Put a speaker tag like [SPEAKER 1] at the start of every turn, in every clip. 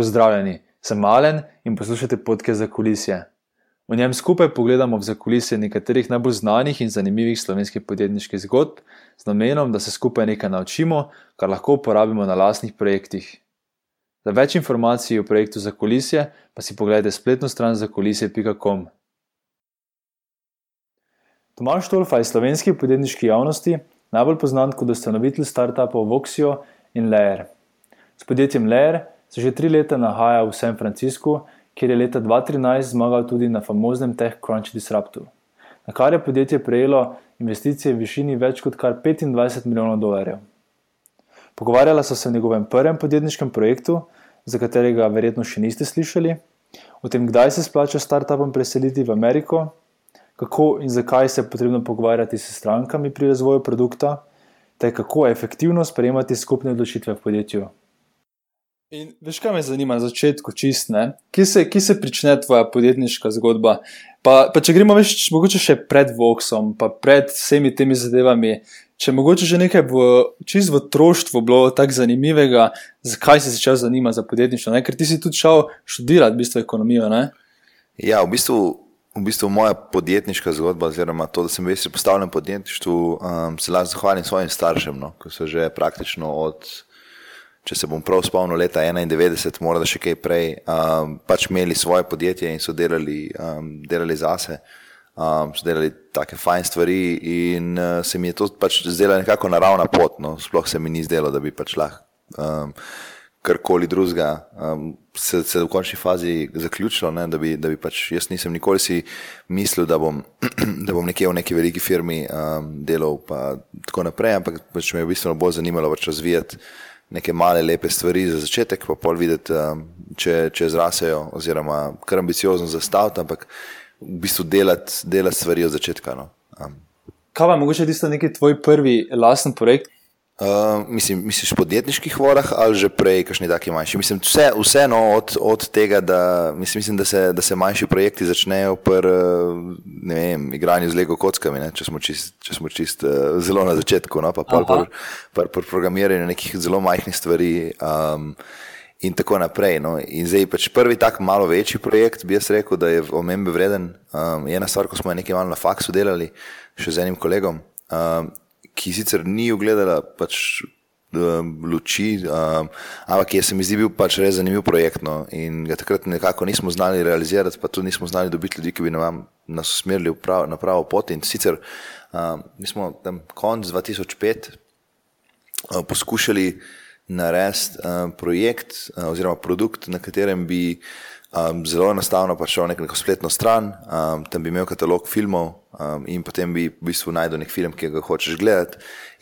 [SPEAKER 1] Pozdravljeni, sem Malen in poslušate podke za kulisje. V njem skupaj pogledamo v zakulisje nekaterih najbolj znanih in zanimivih slovenskih podjetniških zgodb, z namenom, da se skupaj nekaj naučimo, kar lahko uporabimo na lastnih projektih. Za več informacij o projektu za kulisje pa si pogledajte spletno stran za kulisje.com. Tomaš Tolfa je slovenski podjetniški javnosti najbolj znan kot ustanovitelj startupov Voxio in Layer. S podjetjem Layer se že tri leta nahaja v San Franciscu, kjer je leta 2013 zmagal tudi na famoznem TechCrunch Disruptu, na kar je podjetje prejelo investicije v višini več kot kar 25 milijonov dolarjev. Pogovarjala so se o njegovem prvem podjetniškem projektu, za katerega verjetno še niste slišali, o tem, kdaj se splača startupom preseliti v Ameriko, kako in zakaj se je potrebno pogovarjati s strankami pri razvoju produkta, ter kako efektivno sprejemati skupne odločitve v podjetju. In veš, kaj me zanima na začetku, čist, kje, se, kje se prične tvoja podjetniška zgodba? Pa, pa če gremo več, mogoče še pred Voxom, pa pred vsemi temi zadevami, če mogoče že nekaj v, čist v otroštvu bilo tako zanimivega, zakaj si začel zanimati za podjetništvo? Ne? Ker ti si tudi šel študirati v bistvu ekonomijo. Ne?
[SPEAKER 2] Ja, v bistvu. V bistvu moja podjetniška zgodba, oziroma to, da sem bil postavljen v podjetništvu, um, se lahko zahvalim svojim staršem, no, ki so že praktično od če se bom prav spomnil, leta 91, morda še kaj prej, um, pač imeli svoje podjetje in so delali, um, delali zase, um, so delali take fajn stvari in uh, se mi je to pač zdela nekako naravna pot, no, sploh se mi ni zdelo, da bi pač lahko um, karkoli drugega um, se, se v končni fazi zaključilo, ne, da, bi, da bi pač jaz nisem nikoli si mislil, da bom, da bom nekje v neki veliki firmi um, delal pa tako naprej, ampak pač me je v bistvu bolj zanimalo pač razvijati neke male, lepe stvari za začetek, pa pol videti, um, če, če zrasejo, oziroma kar ambiciozno zastaviti, ampak v bistvu delati, delati stvari od začetka. No. Um.
[SPEAKER 1] Kaj pa mogoče tisto neki tvoj prvi lasten projekt?
[SPEAKER 2] Uh, mislim, misliš podjetniških vodah ali že prej, kakšni taki manjši? Mislim, vse, vseeno od, od tega, da, mislim, mislim, da, se, da se manjši projekti začnejo pri igranju z Lego kockami, ne? če smo čist, če smo čist uh, zelo na začetku, no? pa pri pr, pr, pr programiranju nekih zelo majhnih stvari um, in tako naprej. No? In zdaj pač prvi tak malo večji projekt, bi jaz rekel, da je omembe vreden. Um, ena stvar, ko smo nekaj malo na faksu delali, še z enim kolegom. Um, ki sicer ni ugledala pač, um, luči, um, ampak je se mi zdi bil pač res zanimiv projekt. No, in ga takrat nekako nismo znali realizirati, pa tudi nismo znali dobiti ljudi, ki bi nam, nas usmerili na pravo pot. In sicer um, smo tam konc 2005 um, poskušali narediti um, projekt uh, oziroma produkt, na katerem bi um, zelo enostavno pa šel nek, neko spletno stran, um, tam bi imel katalog filmov um, in potem bi v bistvu najdel nek film, ki ga hočeš gledati.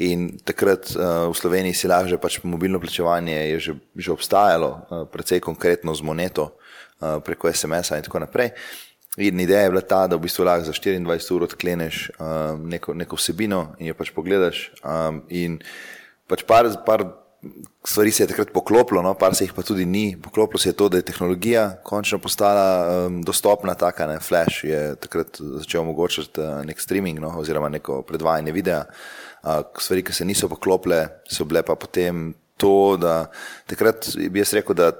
[SPEAKER 2] In takrat uh, v Sloveniji si lahko že pač mobilno plačevanje je že, že obstajalo, uh, precej konkretno z moneto uh, preko SMS-a in tako naprej. In ideja je bila ta, da v bistvu lahko za 24 ur odkleneš um, neko, neko vsebino in jo pač pogledaš. Um, in pač par, par stvari se je takrat poklopilo, no, par se jih pa tudi ni. Poklopilo se je to, da je tehnologija končno postala um, dostopna, taka ne, Flash je takrat začel omogočati uh, nek streaming no, oziroma neko predvajanje videa. Uh, stvari, ki se niso poklopile, so bile pa potem to, da takrat bi jaz rekel, da.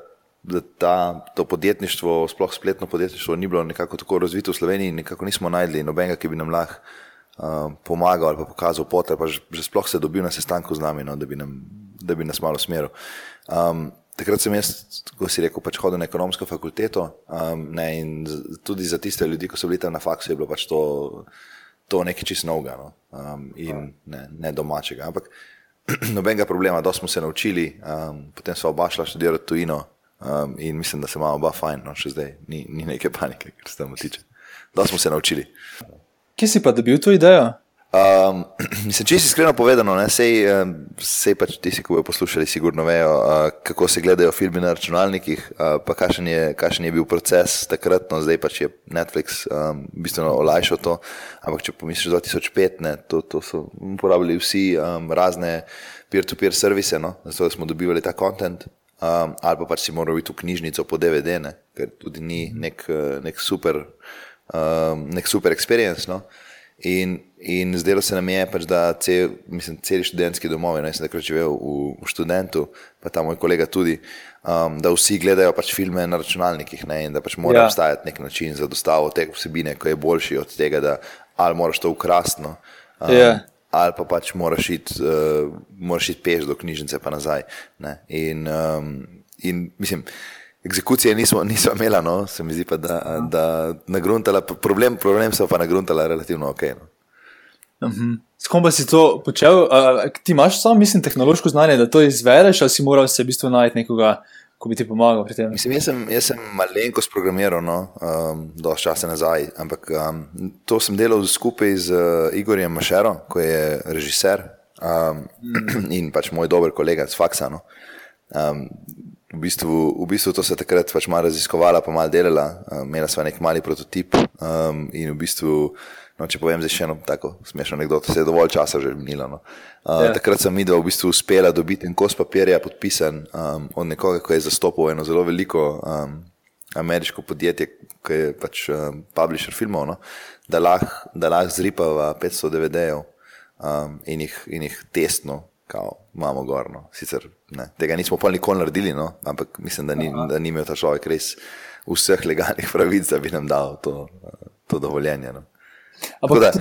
[SPEAKER 2] Da ta, to podjetništvo, sploh spletno podjetništvo, ni bilo nekako tako razvito v Sloveniji, nekako nismo najdli nobenega, ki bi nam lahko uh, pomagal ali pa pokazal pot, ali pa že, že sploh se dobil na sestanku z nami, no, da bi nam da bi nas malo smeril. Um, takrat sem jaz, ko si rekel, pač hodil na ekonomsko fakulteto um, ne, in tudi za tiste ljudi, ki so bili tam na faksu, je bilo pač to, to nekaj čist novega no, um, in ne, ne domačega. Ampak nobenega problema, da smo se naučili, um, potem smo oba šla študirati tujino um, in mislim, da se imamo oba fajn, no, še zdaj ni, ni neke panike, kar se tam tiče. Da smo se naučili.
[SPEAKER 1] Kje si pa dobil to idejo?
[SPEAKER 2] Um, mislim, če si iskreno povedano, ne, sej, sej pač tisti, ki bojo poslušali, sigurno vejo, uh, kako se gledajo filmi na računalnikih, uh, pa kakšen je, kakšen je bil proces takrat, no zdaj pač je Netflix um, bistveno olajšal to, ampak če pomisliš 2005, ne, to, to so uporabljali vsi um, razne peer-to-peer servise, no, zato smo dobivali ta kontent, um, ali pa pač si moral iti v knjižnico po DVD, ne, ker tudi ni nek, nek super, um, nek super experience, no. In, in zdelo se nam je, pač, da cel, mislim, celi študentski domovi, no, jaz sem takrat živel v, v študentu, pa ta moj kolega tudi, um, da vsi gledajo pač filme na računalnikih ne, in da pač mora
[SPEAKER 1] Ja.
[SPEAKER 2] obstajati nek način za dostavo te vsebine, ki je boljši od tega, da ali moraš to ukrasno. Um,
[SPEAKER 1] Ja.
[SPEAKER 2] Ali pa pač moraš iti, uh, moraš iti peš do knjižnice, pa nazaj. Ne? In, um, in mislim, egzekucije nismo, nismo imeli, no? se mi zdi pa, da, da nagruntala, problem, problem so pa nagruntala relativno ok. No?
[SPEAKER 1] S kom pa si to počel? Uh, ti imaš samo, mislim, tehnološko znanje, da to izvedeš, ali si moral se v bistvu najti nekoga, ko bi ti pomagal pri tem?
[SPEAKER 2] Mislim, jaz sem, jaz sem malenkost programiral, no, um, dosti časa nazaj, ampak um, to sem delal skupaj z uh, Igorjem Mašero, ki je režiser um, in pač moj dober kolega z Faksa. No. Um, v, bistvu, v bistvu to se takrat pač malo raziskovala, pa malo delala, um, imela sva nek mali prototip um, in v bistvu. No, če povem zdaj še eno tako smešno anekdoto, se je dovolj časa že minilo. No. Uh,
[SPEAKER 1] Ja.
[SPEAKER 2] Takrat sem midva v bistvu uspela dobiti en kos papirja podpisan um, od nekoga, ki je zastopal eno zelo veliko um, ameriško podjetje, ki je pač um, publisher filmov, no, da lahko da lah zripava 500 DVD-jev um, in, jih- in jih testno. Kao, imamo gorno. Sicer ne, tega nismo pa nikoli naredili, no, ampak mislim, da ni, da ni imel ta človek res vseh legalnih pravic, da bi nam dal to, to dovoljenje. No. Tako da,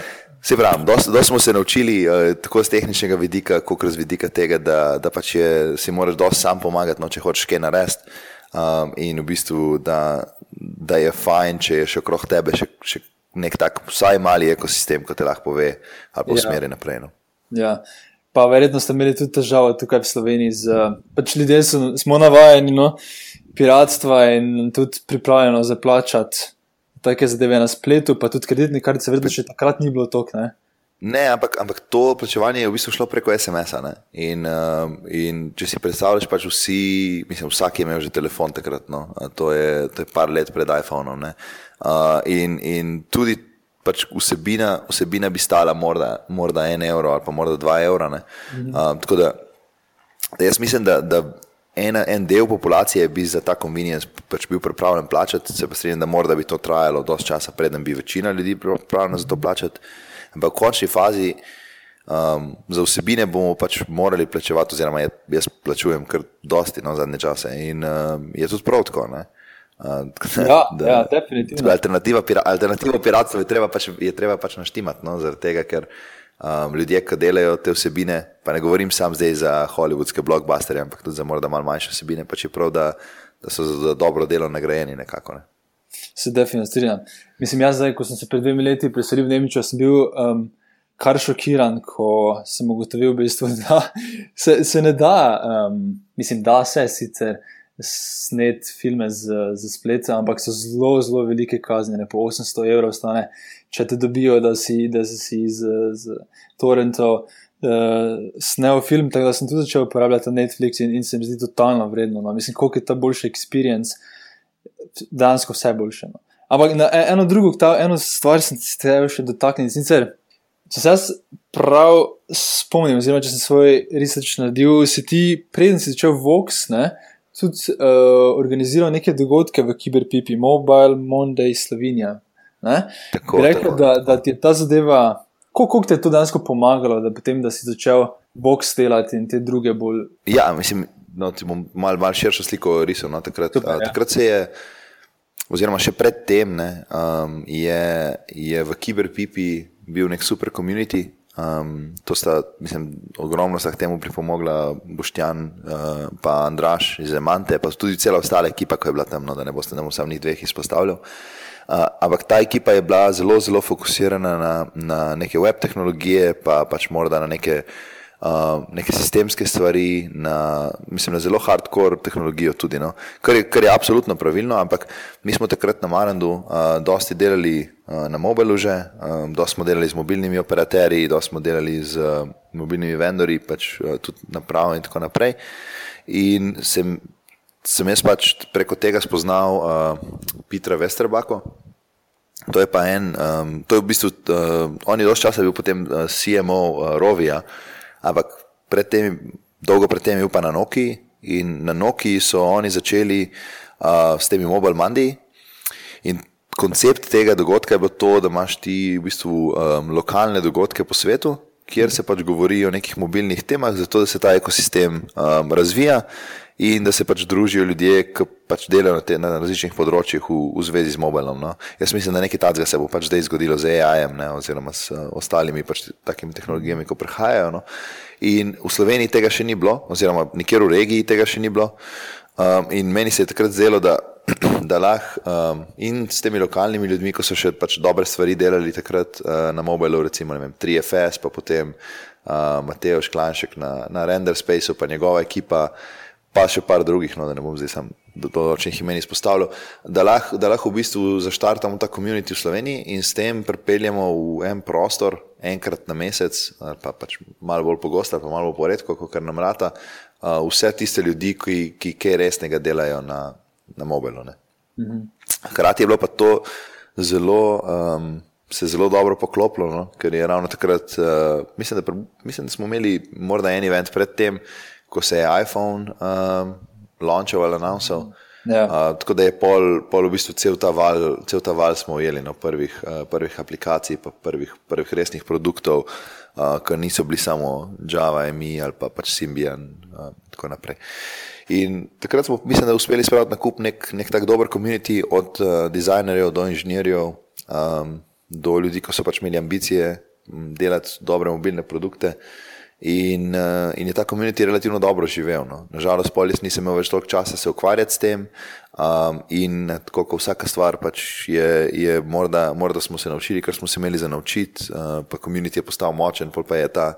[SPEAKER 2] se pravi, dosti smo se naučili uh, tako z tehničnega vidika, kot z vidika tega, da, da pač je, si moraš dosti sam pomagati, no, če hočeš kaj narediti. Um, in v bistvu, da, da je fajn, če je še okrog tebe še, še nek tak, vsaj mali ekosistem, ki te lahko pove ali pa
[SPEAKER 1] Ja.
[SPEAKER 2] usmeri naprej. No.
[SPEAKER 1] Ja. Pa verjetno ste imeli tudi težavo tukaj v Sloveniji. Z, pač ljudje so, smo navajeni no, piratstva in tudi pripravljeno zaplačati take zadeve na spletu, pa tudi kreditni kartice, verjetno še takrat ni bilo tok. Ne?
[SPEAKER 2] Ne, ampak, ampak to plačevanje je v bistvu šlo preko SMS-a. In, um, in če si predstavljaš, pač vsi, mislim, vsak je imel že telefon takrat, no. To, je, to je par let pred iPhonom. Uh, in, in tudi pač vsebina, vsebina bi stala morda, morda en evro ali pa morda dva evra. ne. Um, tako da jaz mislim, da, da ena, en del populacije bi za ta convenience pač bil pripravljen plačati, se pa strinjam, da morda bi to trajalo dosti časa, preden bi večina ljudi pripravljena za to plačati. Ampak v končni fazi um, za vsebine bomo pač morali plačevati, oziroma jaz, jaz plačujem kar dosti no, zadnje čase in um, je tudi prav tako. ne. Uh,
[SPEAKER 1] Ja, ja, definitivno.
[SPEAKER 2] Alternativa, pira, alternativa piratstva je treba pač, je treba pač naštimati, no, zaradi tega, ker um, ljudje, ki delajo te vsebine, pa ne govorim sam zdaj za hollywoodske blockbusterje, ampak tudi za morda malo manjše vsebine, pač je prav, da, da so za dobro delo nagrajeni nekako. Ne.
[SPEAKER 1] Se definitivno strinjam. Mislim, jaz zdaj, ko sem se pred dvemi leti preselil v Nemčijo, sem bil um, kar šokiran, ko sem ugotovil, v bistvu, da se, se ne da, um, mislim, da se sicer snet filme z, z spleta, ampak so zelo, zelo velike kazni, ne po 800 evrov stane, če te dobijo, da si, da si z, z torrentov. Uh, snel film, tako da sem tudi začel uporabljati Netflix in, in se mi zdi totalno vredno. No. Mislim, koliko je ta boljši experience, dejansko vse boljše. No. Ampak na e- eno drugo, ta, eno stvar sem se treba še dotakniti. Sicer, če se jaz prav spomnim, oziroma če sem svoj research naredil, si ti, preden si začel Vox, ne, tudi uh, organiziral neke dogodke v Kiberpipi, Mobile Monday Slovenija.
[SPEAKER 2] Tako,
[SPEAKER 1] rekel,
[SPEAKER 2] tako.
[SPEAKER 1] da, da ti je ta zadeva, koliko ti je to dejansko pomagalo, da, potem, da si začel Vox delati in te druge bolj.
[SPEAKER 2] Ja, mislim, no, ti bom malo mal širšo sliko risal. No, takrat,
[SPEAKER 1] Super,
[SPEAKER 2] a,
[SPEAKER 1] ja.
[SPEAKER 2] takrat se je, oziroma še predtem, um, je, je v Kiberpipi bil nek super community. Um, to sta, mislim, ogromno sta k temu pripomogla Boštjan uh, pa Andraš iz Zemante, pa tudi cela ostala ekipa, ki je bila tam, no, da ne boste nam samo njih dveh izpostavljal. Uh, ampak ta ekipa je bila zelo, zelo fokusirana na, na neke web tehnologije, pa pač morda na neke uh, neke sistemske stvari, na, mislim, na zelo hardcore tehnologijo tudi, no? kar, je, kar je absolutno pravilno, ampak mi smo takrat na Marandu uh, dosti delali na mobilu že, um, dosti smo delali z mobilnimi operaterji, dosti smo delali z uh, mobilnimi vendorji, pač uh, tudi napravo in tako naprej. In sem, sem jaz pač preko tega spoznal uh, Petra Westerbako, To je pa en, um, to je v bistvu, uh, on je dosti časa bil potem uh, CMO uh, Rovija, ampak predtem, dolgo predtem je bil pa na Noki in na Noki so oni začeli uh, s temi Mobile Monday in koncept tega dogodka je bilo to, da imaš ti v bistvu um, lokalne dogodke po svetu, kjer se pač govori o nekih mobilnih temah, zato da se ta ekosistem um, razvija in da se pač družijo ljudje, ki pač delajo na, te, na različnih področjih v, v zvezi z mobilom. No. Jaz mislim, da nekaj takega se bo pač zdaj zgodilo z AI-jem oziroma s uh, ostalimi pač takimi tehnologijami, ko prihajajo. No. In v Sloveniji tega še ni bilo, oziroma nikjer v regiji tega še ni bilo. Um, in meni se je takrat zdelo, da, da lahko um, in s temi lokalnimi ljudmi, ko so še pač dobre stvari delali takrat uh, na mobilu, recimo vem, 3FS, pa potem uh, Mateo Šklanšek na, na Render Spaceu, pa njegova ekipa pa še par drugih, no, da ne bom zdaj sam do določenih imen izpostavljal, da lahko lah v bistvu zaštartamo ta komunit v Sloveniji in s tem pripeljemo v en prostor enkrat na mesec, pa pač malo bolj pogosto, pa malo bolj poredko, kot kar nam rata, vse tiste ljudi, ki, ki kaj resnega delajo na, na mobilu. Mhm. Hkrati je bilo pa to zelo. Um, Se zelo dobro poklopilo, no? ker je ravno takrat, uh, mislim, da, mislim, da smo imeli morda en event predtem, ko se je iPhone um, launchal ali announced. Ja. Uh, tako da je pol, pol v bistvu cel ta val, cel ta val smo ujeli na no, prvih, uh, prvih aplikacij, pa prvih, prvih resnih produktov, uh, ki niso bili samo Java, MI ali pa pač Symbian in uh, tako naprej. In takrat smo, mislim, da uspeli spraviti na kup nek, nek tak dober komunity od uh, dizajnerjev do inženirjev, um, do ljudi, ki so pač imeli ambicije delati dobre mobilne produkte. In, uh, in je ta komunit relativno dobro živel. No. Nažalost, polis nisem imel več toliko časa se ukvarjati s tem. Um, in tako kot vsaka stvar, pač je, je morda, morda smo se naučili, kar smo se imeli za naučiti, uh, pa komunit je postal močen, pa je ta,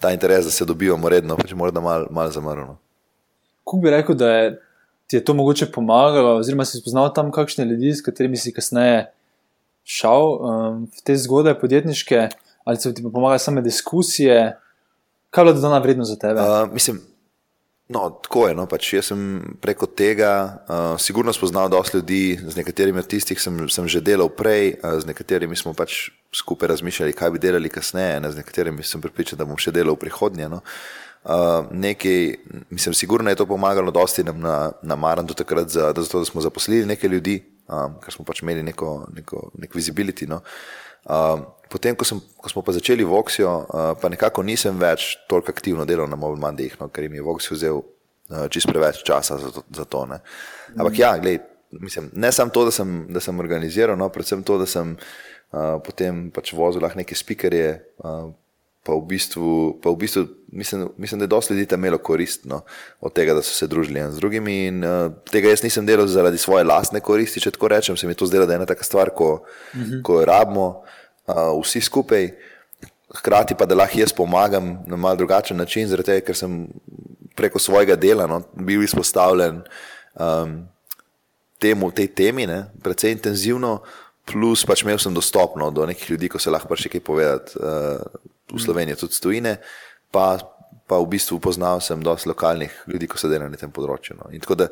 [SPEAKER 2] ta interes, da se dobivamo redno, pač morda malo mal zamrlo.
[SPEAKER 1] Kako bi rekel, da je, ti je to mogoče pomagalo, oziroma si spoznal tam kakšne ljudi, s katerimi si kasneje šel um, v te zgodbe podjetniške, ali so ti pomagale same diskusije? Kaj je bilo dodana vrednost za tebe? Uh,
[SPEAKER 2] mislim, no, tako je. No, pač jaz sem preko tega uh, sigurno spoznal dosti ljudi, z nekaterimi od tistih sem, sem že delal prej, uh, z nekaterimi smo pač skupaj razmišljali, kaj bi delali kasneje, ne, z nekaterimi sem pripričan, da bom še delal v prihodnje. No. Uh, nekaj, mislim, sigurno je to pomagalo dosti nam na, na Marandu takrat, za, da, zato, da smo zaposlili nekaj ljudi, um, ker smo pač imeli neko, neko, neko visibility. No. Uh, potem, ko, sem, ko smo pa začeli Voxijo, uh, pa nekako nisem več toliko aktivno delal na Mobile Monday, no, ker mi je Voxio vzel uh, čist preveč časa za to. Za to Ampak ja, gled, mislim, ne samo to, da sem, da sem organiziral, no, predvsem to, da sem uh, potem pač vozil neke spikerje. Uh, Pa v bistvu, pa v bistvu mislim, mislim, da je dosti ljudi tam imelo korist no, od tega, da so se družili z drugimi. In, uh, tega jaz nisem delal zaradi svoje lastne koristi, če tako rečem. Se mi je to zdelo, da je ena taka stvar, ko, uh mhm. -huh. ko jo rabimo. Uh, vsi skupaj, hkrati pa da lahko jaz pomagam na mal drugačen način, zaradi tega, ker sem preko svojega dela no, bil izpostavljen um, temu, tej temi, ne, precej intenzivno, plus pač imel sem dostopno do nekih ljudi, ko se lahko pač še kaj povedati uh, v Sloveniji, tudi stojine. Pa, pa v bistvu poznal sem dosti lokalnih ljudi, ko so delali na tem področju. No. In tako da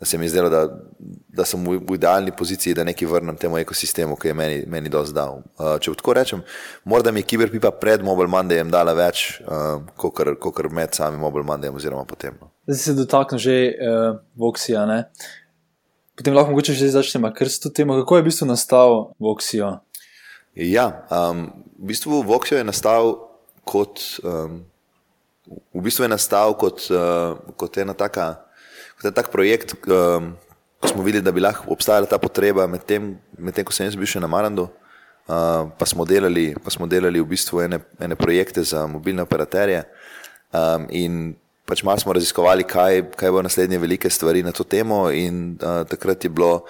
[SPEAKER 2] da se mi je zdelo, da, da sem v, v idealni poziciji, da nekaj vrnem temu ekosistemu, ki je meni, meni dosti dal. Uh, če tako rečem, morda mi je Kiberpipa pred Mobile Mondayem dala več, uh, kot med samim Mobile Mondayem oziroma potem. No.
[SPEAKER 1] Zdaj se dotaknem že uh, Voxija. Ne? Potem lahko mogoče že začnemo, ker se to tema, kako je v bistvu nastal Voxijo.
[SPEAKER 2] Ja, um, v bistvu Voxijo je nastal kot, um, v bistvu je nastal kot, uh, kot ena taka To je tak projekt, um, ko smo videli, da bi lahko obstajala ta potreba med tem, med tem ko sem jaz bil še na Marandu, uh, pa, smo delali, pa smo delali v bistvu ene, ene projekte za mobilne operaterje um, in pač malo smo raziskovali, kaj, kaj bo naslednje velike stvari na to temo in uh, takrat je bilo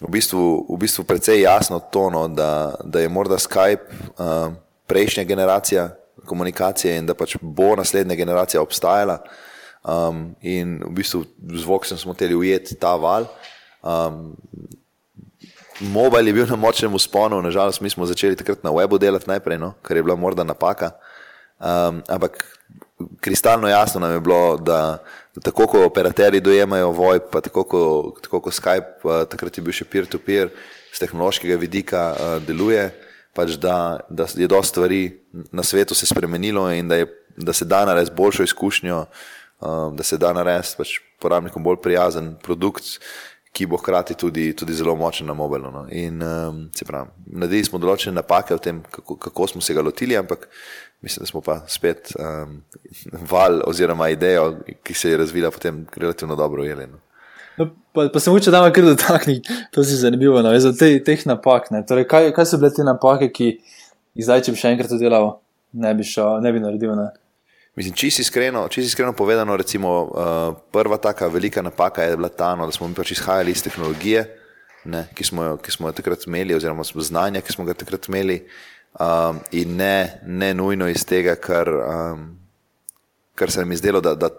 [SPEAKER 2] v bistvu, v bistvu precej jasno tono, da, da je morda Skype uh, prejšnja generacija komunikacije in da pač bo naslednja generacija obstajala. Um, in v bistvu z Voxom smo hoteli ujeti ta val. Um, Mobile je bil na močnem usponu, nažalost, mi smo začeli takrat na webu delati najprej, no, kar je bila morda napaka. Um, ampak kristalno jasno nam je bilo, da, da tako kot operaterji dojemajo VoIP, pa tako kot ko Skype, uh, takrat je bil še peer-to-peer, z tehnološkega vidika uh, deluje, pač da, da je dosta stvari na svetu se spremenilo in da, je, da se da narediti boljšo izkušnjo um, da se da narediti pač porabnikom bolj prijazen produkt, ki bo hkrati tudi, tudi zelo močen na mobilu. No. In um, se pravi, naredili smo določene napake v tem, kako, kako smo se ga lotili, ampak mislim, da smo pa spet um, val oziroma idejo, ki se je razvila, potem relativno dobro ujeli. No.
[SPEAKER 1] No, pa, pa se moče tam kar dotakniti, to si zanimivo, no, za te, teh napak. Torej, kaj, kaj so bile te napake, ki jih zdaj, če bi še enkrat to delal, ne bi, šel, ne bi naredil? Ne?
[SPEAKER 2] Mislim, čisto iskreno, čist iskreno povedano, recimo, uh, prva taka velika napaka je bila ta, no, da smo mi pač izhajali iz tehnologije, ne, ki, smo jo, ki smo jo takrat imeli, oziroma znanja, ki smo ga takrat imeli, um, in ne, ne nujno iz tega, kar, um, kar se je zdelo, da, da,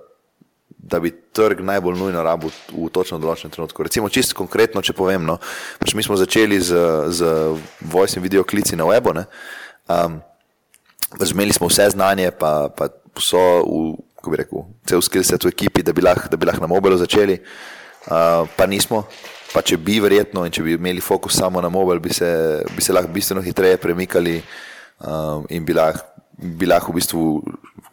[SPEAKER 2] da bi trg najbolj nujno rabil v točno določenem trenutku. Recimo, čisto konkretno, če povem, no, pač mi smo začeli z, z voice in video klici na webu. Ne, um, Zmeli smo vse znanje, pa, pa so v, kako bi rekel, cel skillset v ekipi, da bi lahko lah na mobilu začeli, uh, pa nismo. Pa če bi verjetno in če bi imeli fokus samo na mobil, bi se, bi se lahko bistveno hitreje premikali um, in bi lahko, bi lahko v bistvu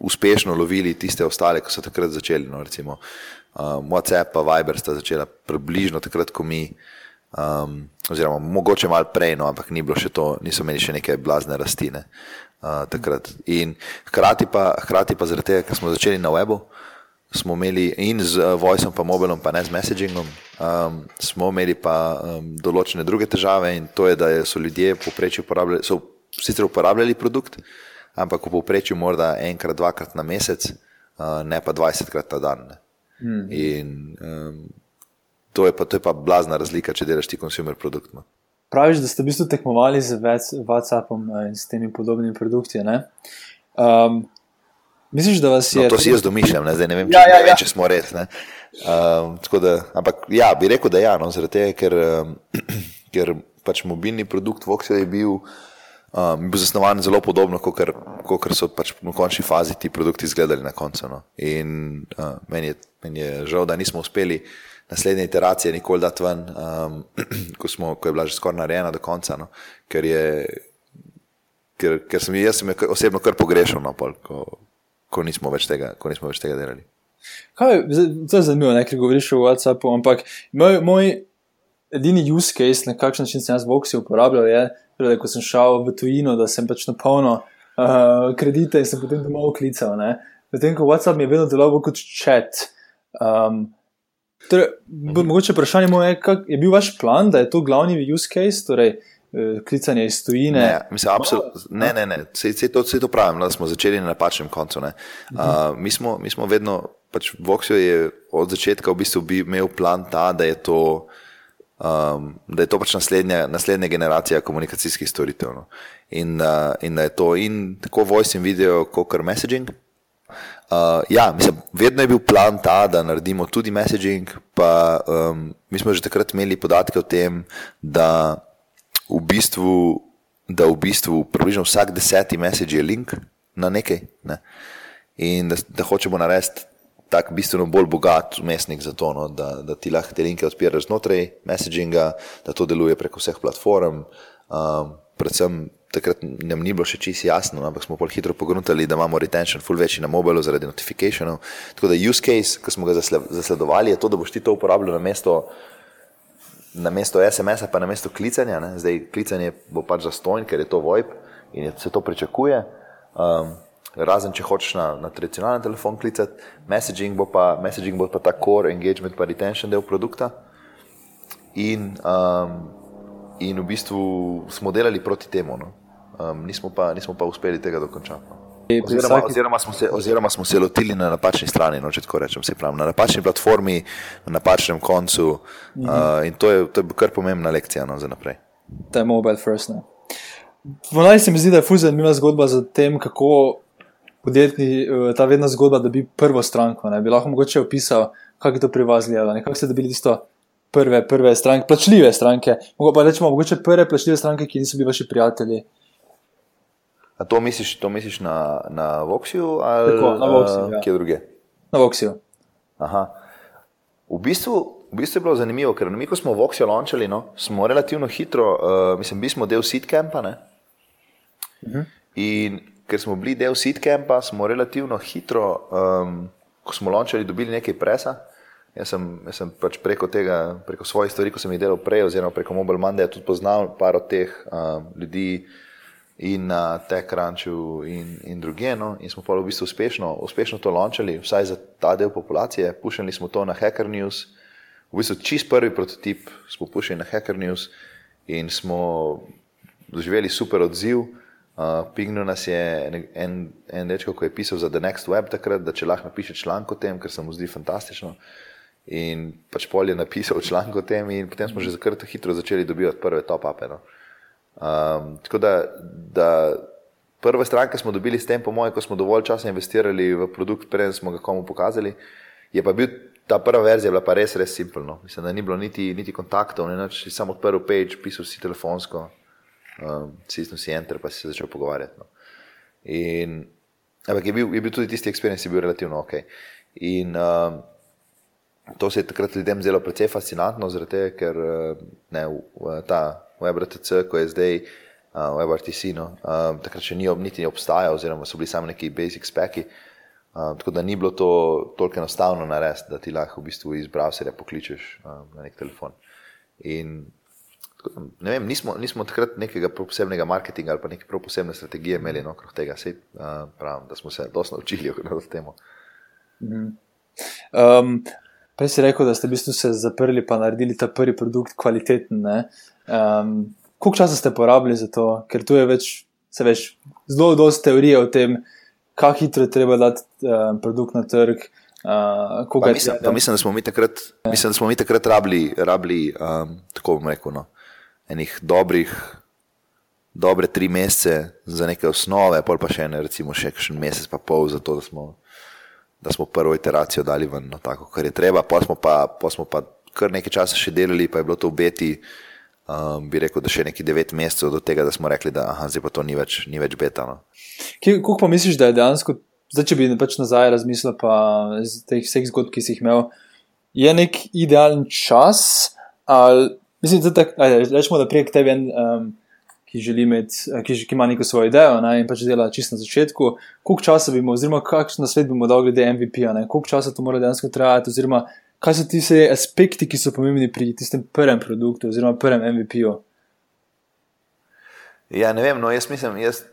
[SPEAKER 2] uspešno lovili tiste ostale, ki so takrat začeli. No, recimo, um, WhatsApp in Viber sta začela približno takrat, ko mi. Um, oziroma, mogoče malo prej, no, ampak ni bilo še to, niso imeli še neke blazne rastline. Uh, in hkrati pa, hkrati pa zaradi tega, ker smo začeli na webu, smo imeli in z uh, voicem, pa mobilom, pa ne z messagingom, um, smo imeli pa um, določene druge težave in to je, da so ljudje poprečju uporabljali, so sicer uporabljali produkt, ampak v povprečju morda enkrat, dvakrat na mesec, uh, ne pa dvajsetkrat na dan. Hmm. In um, to je, pa, to je pa blazna razlika, če delaš ti konsumer produkt. No.
[SPEAKER 1] Praviš, da ste v bistvu tekmovali z WhatsAppom eh, in s temi podobnimi produkti. Um, misliš, da vas je.
[SPEAKER 2] No, to si jaz domišljam, ne, ne vem, če, ja, ja, ja. Ne vem, če smo res. Um, da, ampak ja, bi rekel, da ja, no, tega, ker, um, ker pač mobilni produkt Voxel je bil. Um, bil zasnovan zelo podobno, kot so pač v končni fazi ti produkti izgledali na koncu. No. In uh, meni, je, meni je žal, da nismo uspeli naslednje iteracije nikoli dati ven, um, ko, smo, ko je bila že skoraj narejena do konca. No, ker, je, ker, ker sem jaz sem osebno kar pogrešal, no, pol, ko, ko, nismo tega, ko nismo več tega delali.
[SPEAKER 1] Kaj, to je zanimivo, ker govoriš o WhatsAppu, ampak moj, moj edini use case, na kakšen način sem jaz Voxi uporabljal, je, da ko sem šel v tujino, da sem pač napolnil uh, kredite in sem potem domov klical. Medtem ko WhatsApp mi je vedno deloval kot chat. Um, Torej, mogoče vprašanje je, kak, je bil vaš plan, da je to glavni use case, torej eh, klicanje iz tujine?
[SPEAKER 2] Ne, mislim, ne, ne, ne. Vse, vse, to, vse to pravim, da smo začeli na napačnem koncu. Uh, mi, smo, mi smo vedno, pač Voxio je od začetka v bistvu imel plan ta, da je to. Um, da je to pač naslednja, naslednja generacija komunikacijskih storitev. No. In, uh, in da je to in tako voice in video, kot kar messaging, Uh, ja, mislim, vedno je bil plan ta, da naredimo tudi messaging. Pa, um, mi smo že takrat imeli podatke o tem, da v bistvu, da v bistvu približno vsak deseti message je link na nekaj. Ne? In da, da hočemo narediti tak bistveno bolj bogat umestnik za to, no? da, da ti lahko te linke odpiraš znotraj messaginga, da to deluje preko vseh platform. Um, predvsem takrat nam ni bilo še čisto jasno, no, ampak smo bolj hitro pogruntali, da imamo retention full večji na mobilu zaradi notifikacijev. Tako da use case, ki smo ga zasledovali, je to, da boš ti to uporabljal na mesto, na mesto SMS-a, pa na mesto klicanja. Ne. Zdaj klicanje bo pač zastojn, ker je to VoIP in se to pričakuje. Um, razen če hočeš na, na tradicionalen telefon klicati, messaging bo, pa, messaging bo pa ta core engagement, pa retention del produkta. In, um, in v bistvu smo delali proti temu. No um, nismo, pa, nismo pa uspeli tega dokončati. No. Oziroma, vsaki... oziroma, smo se, oziroma smo se lotili na napačni strani, no, če tako rečem, pravim, na napačni platformi, na napačnem koncu. Mhm. Uh, in to je, to je kar pomembna lekcija no, za naprej.
[SPEAKER 1] To je mobile first. Ne. V naj se mi zdi, da je fuzi zanimiva zgodba za tem, kako podjetni uh, ta vedna zgodba, da bi prvo stranko. Ne. Bi lahko mogoče opisal, kako je to pri vas gledalo, kako ste dobili tisto. Prve, prve stranke, plačljive stranke, mogoče pa rečemo, mogoče prve plačljive stranke, ki niso bili vaši prijatelji.
[SPEAKER 2] A to misliš, to misliš na, na Voxiju ali
[SPEAKER 1] Tako, na Voxiju, ja.
[SPEAKER 2] kje druge?
[SPEAKER 1] Na Voxiju.
[SPEAKER 2] V bistvu, v bistvu je bilo zanimivo, ker mi, ko smo Voxiju launčali, no, smo relativno hitro, uh, mislim, bili smo del Seedcampa. Uh mhm. -huh. In ker smo bili del Seedcampa, smo relativno hitro, um, ko smo launčali, dobili nekaj presa. Jaz sem, jaz sem pač preko tega, preko svojih stvari, ko sem jih delal prej, oziroma preko Mobile Monday, tudi poznal par od teh um, ljudi in na TechCrunchu in, in druge. No? In smo pa v bistvu uspešno, uspešno to launčali, vsaj za ta del populacije. Pušili smo to na Hacker News, v bistvu čist prvi prototip smo pušili na Hacker News in smo doživeli super odziv. Uh, Pignil nas je en, en dečko, ki je pisal za The Next Web takrat, da če lahko napiše članek o tem, ker se mu zdi fantastično. In pač pol je napisal članek o tem, in potem smo že zakrto hitro začeli dobivati prve top-upe. No. Um, tako da, da prve stranke smo dobili s tem, po mojem, ko smo dovolj časa investirali v produkt, preden smo ga komu pokazali. Je pa bil ta prva verzija bila pa res, res simpelna. Mislim, da ni bilo niti, niti kontaktov, več samo odprl page, pisal si telefonsko, um, stisnil si enter, pa si se začel pogovarjati. No. In, ampak je bil, je bil tudi tisti experience, je bil relativno ok. In, um, To se je takrat ljudem zdelo precej fascinantno, tega, ker ne, ta WebRTC, ko je zdaj uh, WebRTC, no, uh, takrat še ni niti obstajal, oziroma so bili samo neki basic speki. Uh, tako da ni bilo to toliko enostavno narediti, da ti lahko v bistvu iz browserja pokličeš uh, na nek telefon. In, ne vem, nismo, nismo takrat nekega posebnega marketinga ali pa neke posebne strategije imeli no, okrog tega, Sej, uh, pravim, da smo se dosti naučili o tem.
[SPEAKER 1] Mhm. Um, Prej si rekel, da ste v bistvu se zaprli in naredili ta prvi produkt kvaliteten. Um, koliko časa ste porabili za to? Ker tu je več, se veš, zelo dosti teorije o tem, kako hitro je treba dati um, produkt na trg. Uh,
[SPEAKER 2] pa mislim, pa mislim, da smo mi takrat, mislim, da smo mi takrat rabili, rabili um, tako bom rekel, no, enih dobrih. Dobre tri mesece za neke osnove, pol pa še ene, recimo, še en mesec, pa pol za to, da smo da smo prvo iteracijo dali ven, no, tako kot je treba. Pa smo pa, pa smo pa kar nekaj časa še delali, pa je bilo to v beti. Um, bi rekel, da še nekaj devet mesecev do tega, da smo rekli, da aha, zdaj pa to ni več, ni več beta. No.
[SPEAKER 1] Kako pa misliš, da je dejansko, zdaj, če bi pač nazaj razmislil, pa iz teh vseh zgodb, ki si jih imel, je nek idealen čas? Ali, mislim, da rečemo, da prije k tebi en. Um, ki, imeti, eh, ki, ki ima neko svojo idejo ne, in pač dela čisto na začetku, koliko časa bi mu, oziroma kakšen svet bi mu dal glede MVP-ja, koliko časa to mora dejansko trajati, oziroma kaj so ti vse aspekti, ki so pomembni pri tistem prvem produktu, oziroma prvem MVP-ju.
[SPEAKER 2] Ja, ne vem, no, jaz mislim, jaz,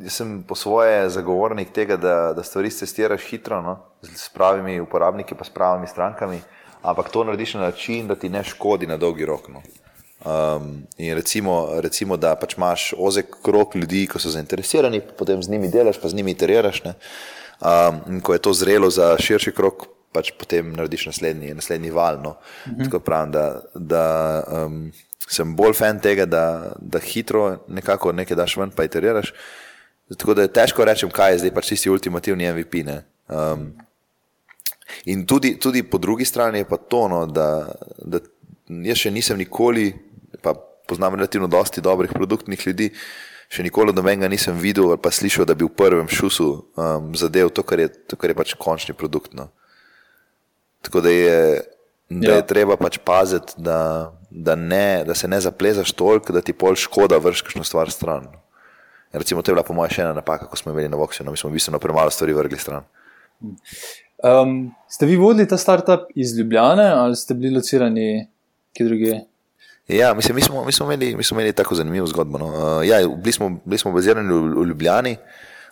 [SPEAKER 2] jaz sem po svoje zagovornik tega, da, da stvari testiraš hitro, no, s pravimi uporabniki, pa s pravimi strankami, ampak to narediš na način, da ti ne škodi na dolgi rok. No. Um, in recimo, recimo, da pač imaš ozek krok ljudi, ki so zainteresirani, potem z njimi delaš, pa z njimi iteriraš. Um, in ko je to zrelo za širši krok, pač potem narediš naslednji, naslednji val. No. Mhm. Tako pravim, da, da um, sem bolj fan tega, da, da hitro nekako nekaj daš ven, pa iteriraš. Tako da je težko reči, kaj je zdaj pač tisti ultimativni MVP. Um, in tudi, tudi po drugi strani je pa to, no, da, da jaz še nisem nikoli poznam relativno dosti dobrih produktnih ljudi. Še nikoli do menega nisem videl ali pa slišal, da bi v prvem šusu um, zadev to, kar je, to, kar je pač končni produkt. No. Tako da je, da je ja. treba pač paziti, da, da, ne, da se ne zaplezaš toliko, da ti pol škoda vrš kakšno stvar stran. Recimo, to je bila po mojem še ena napaka, ko smo imeli na Voxu, no, mi smo bistveno premalo stvari vrgli stran.
[SPEAKER 1] Um, ste vi vodili ta startup iz Ljubljane ali ste bili locirani kje drugje?
[SPEAKER 2] Ja, mislim, mi, smo, mi, smo imeli, mi smo imeli tako zanimivo zgodbo. No. Uh, ja, bili, smo, bili smo bazirani v, Ljubljani,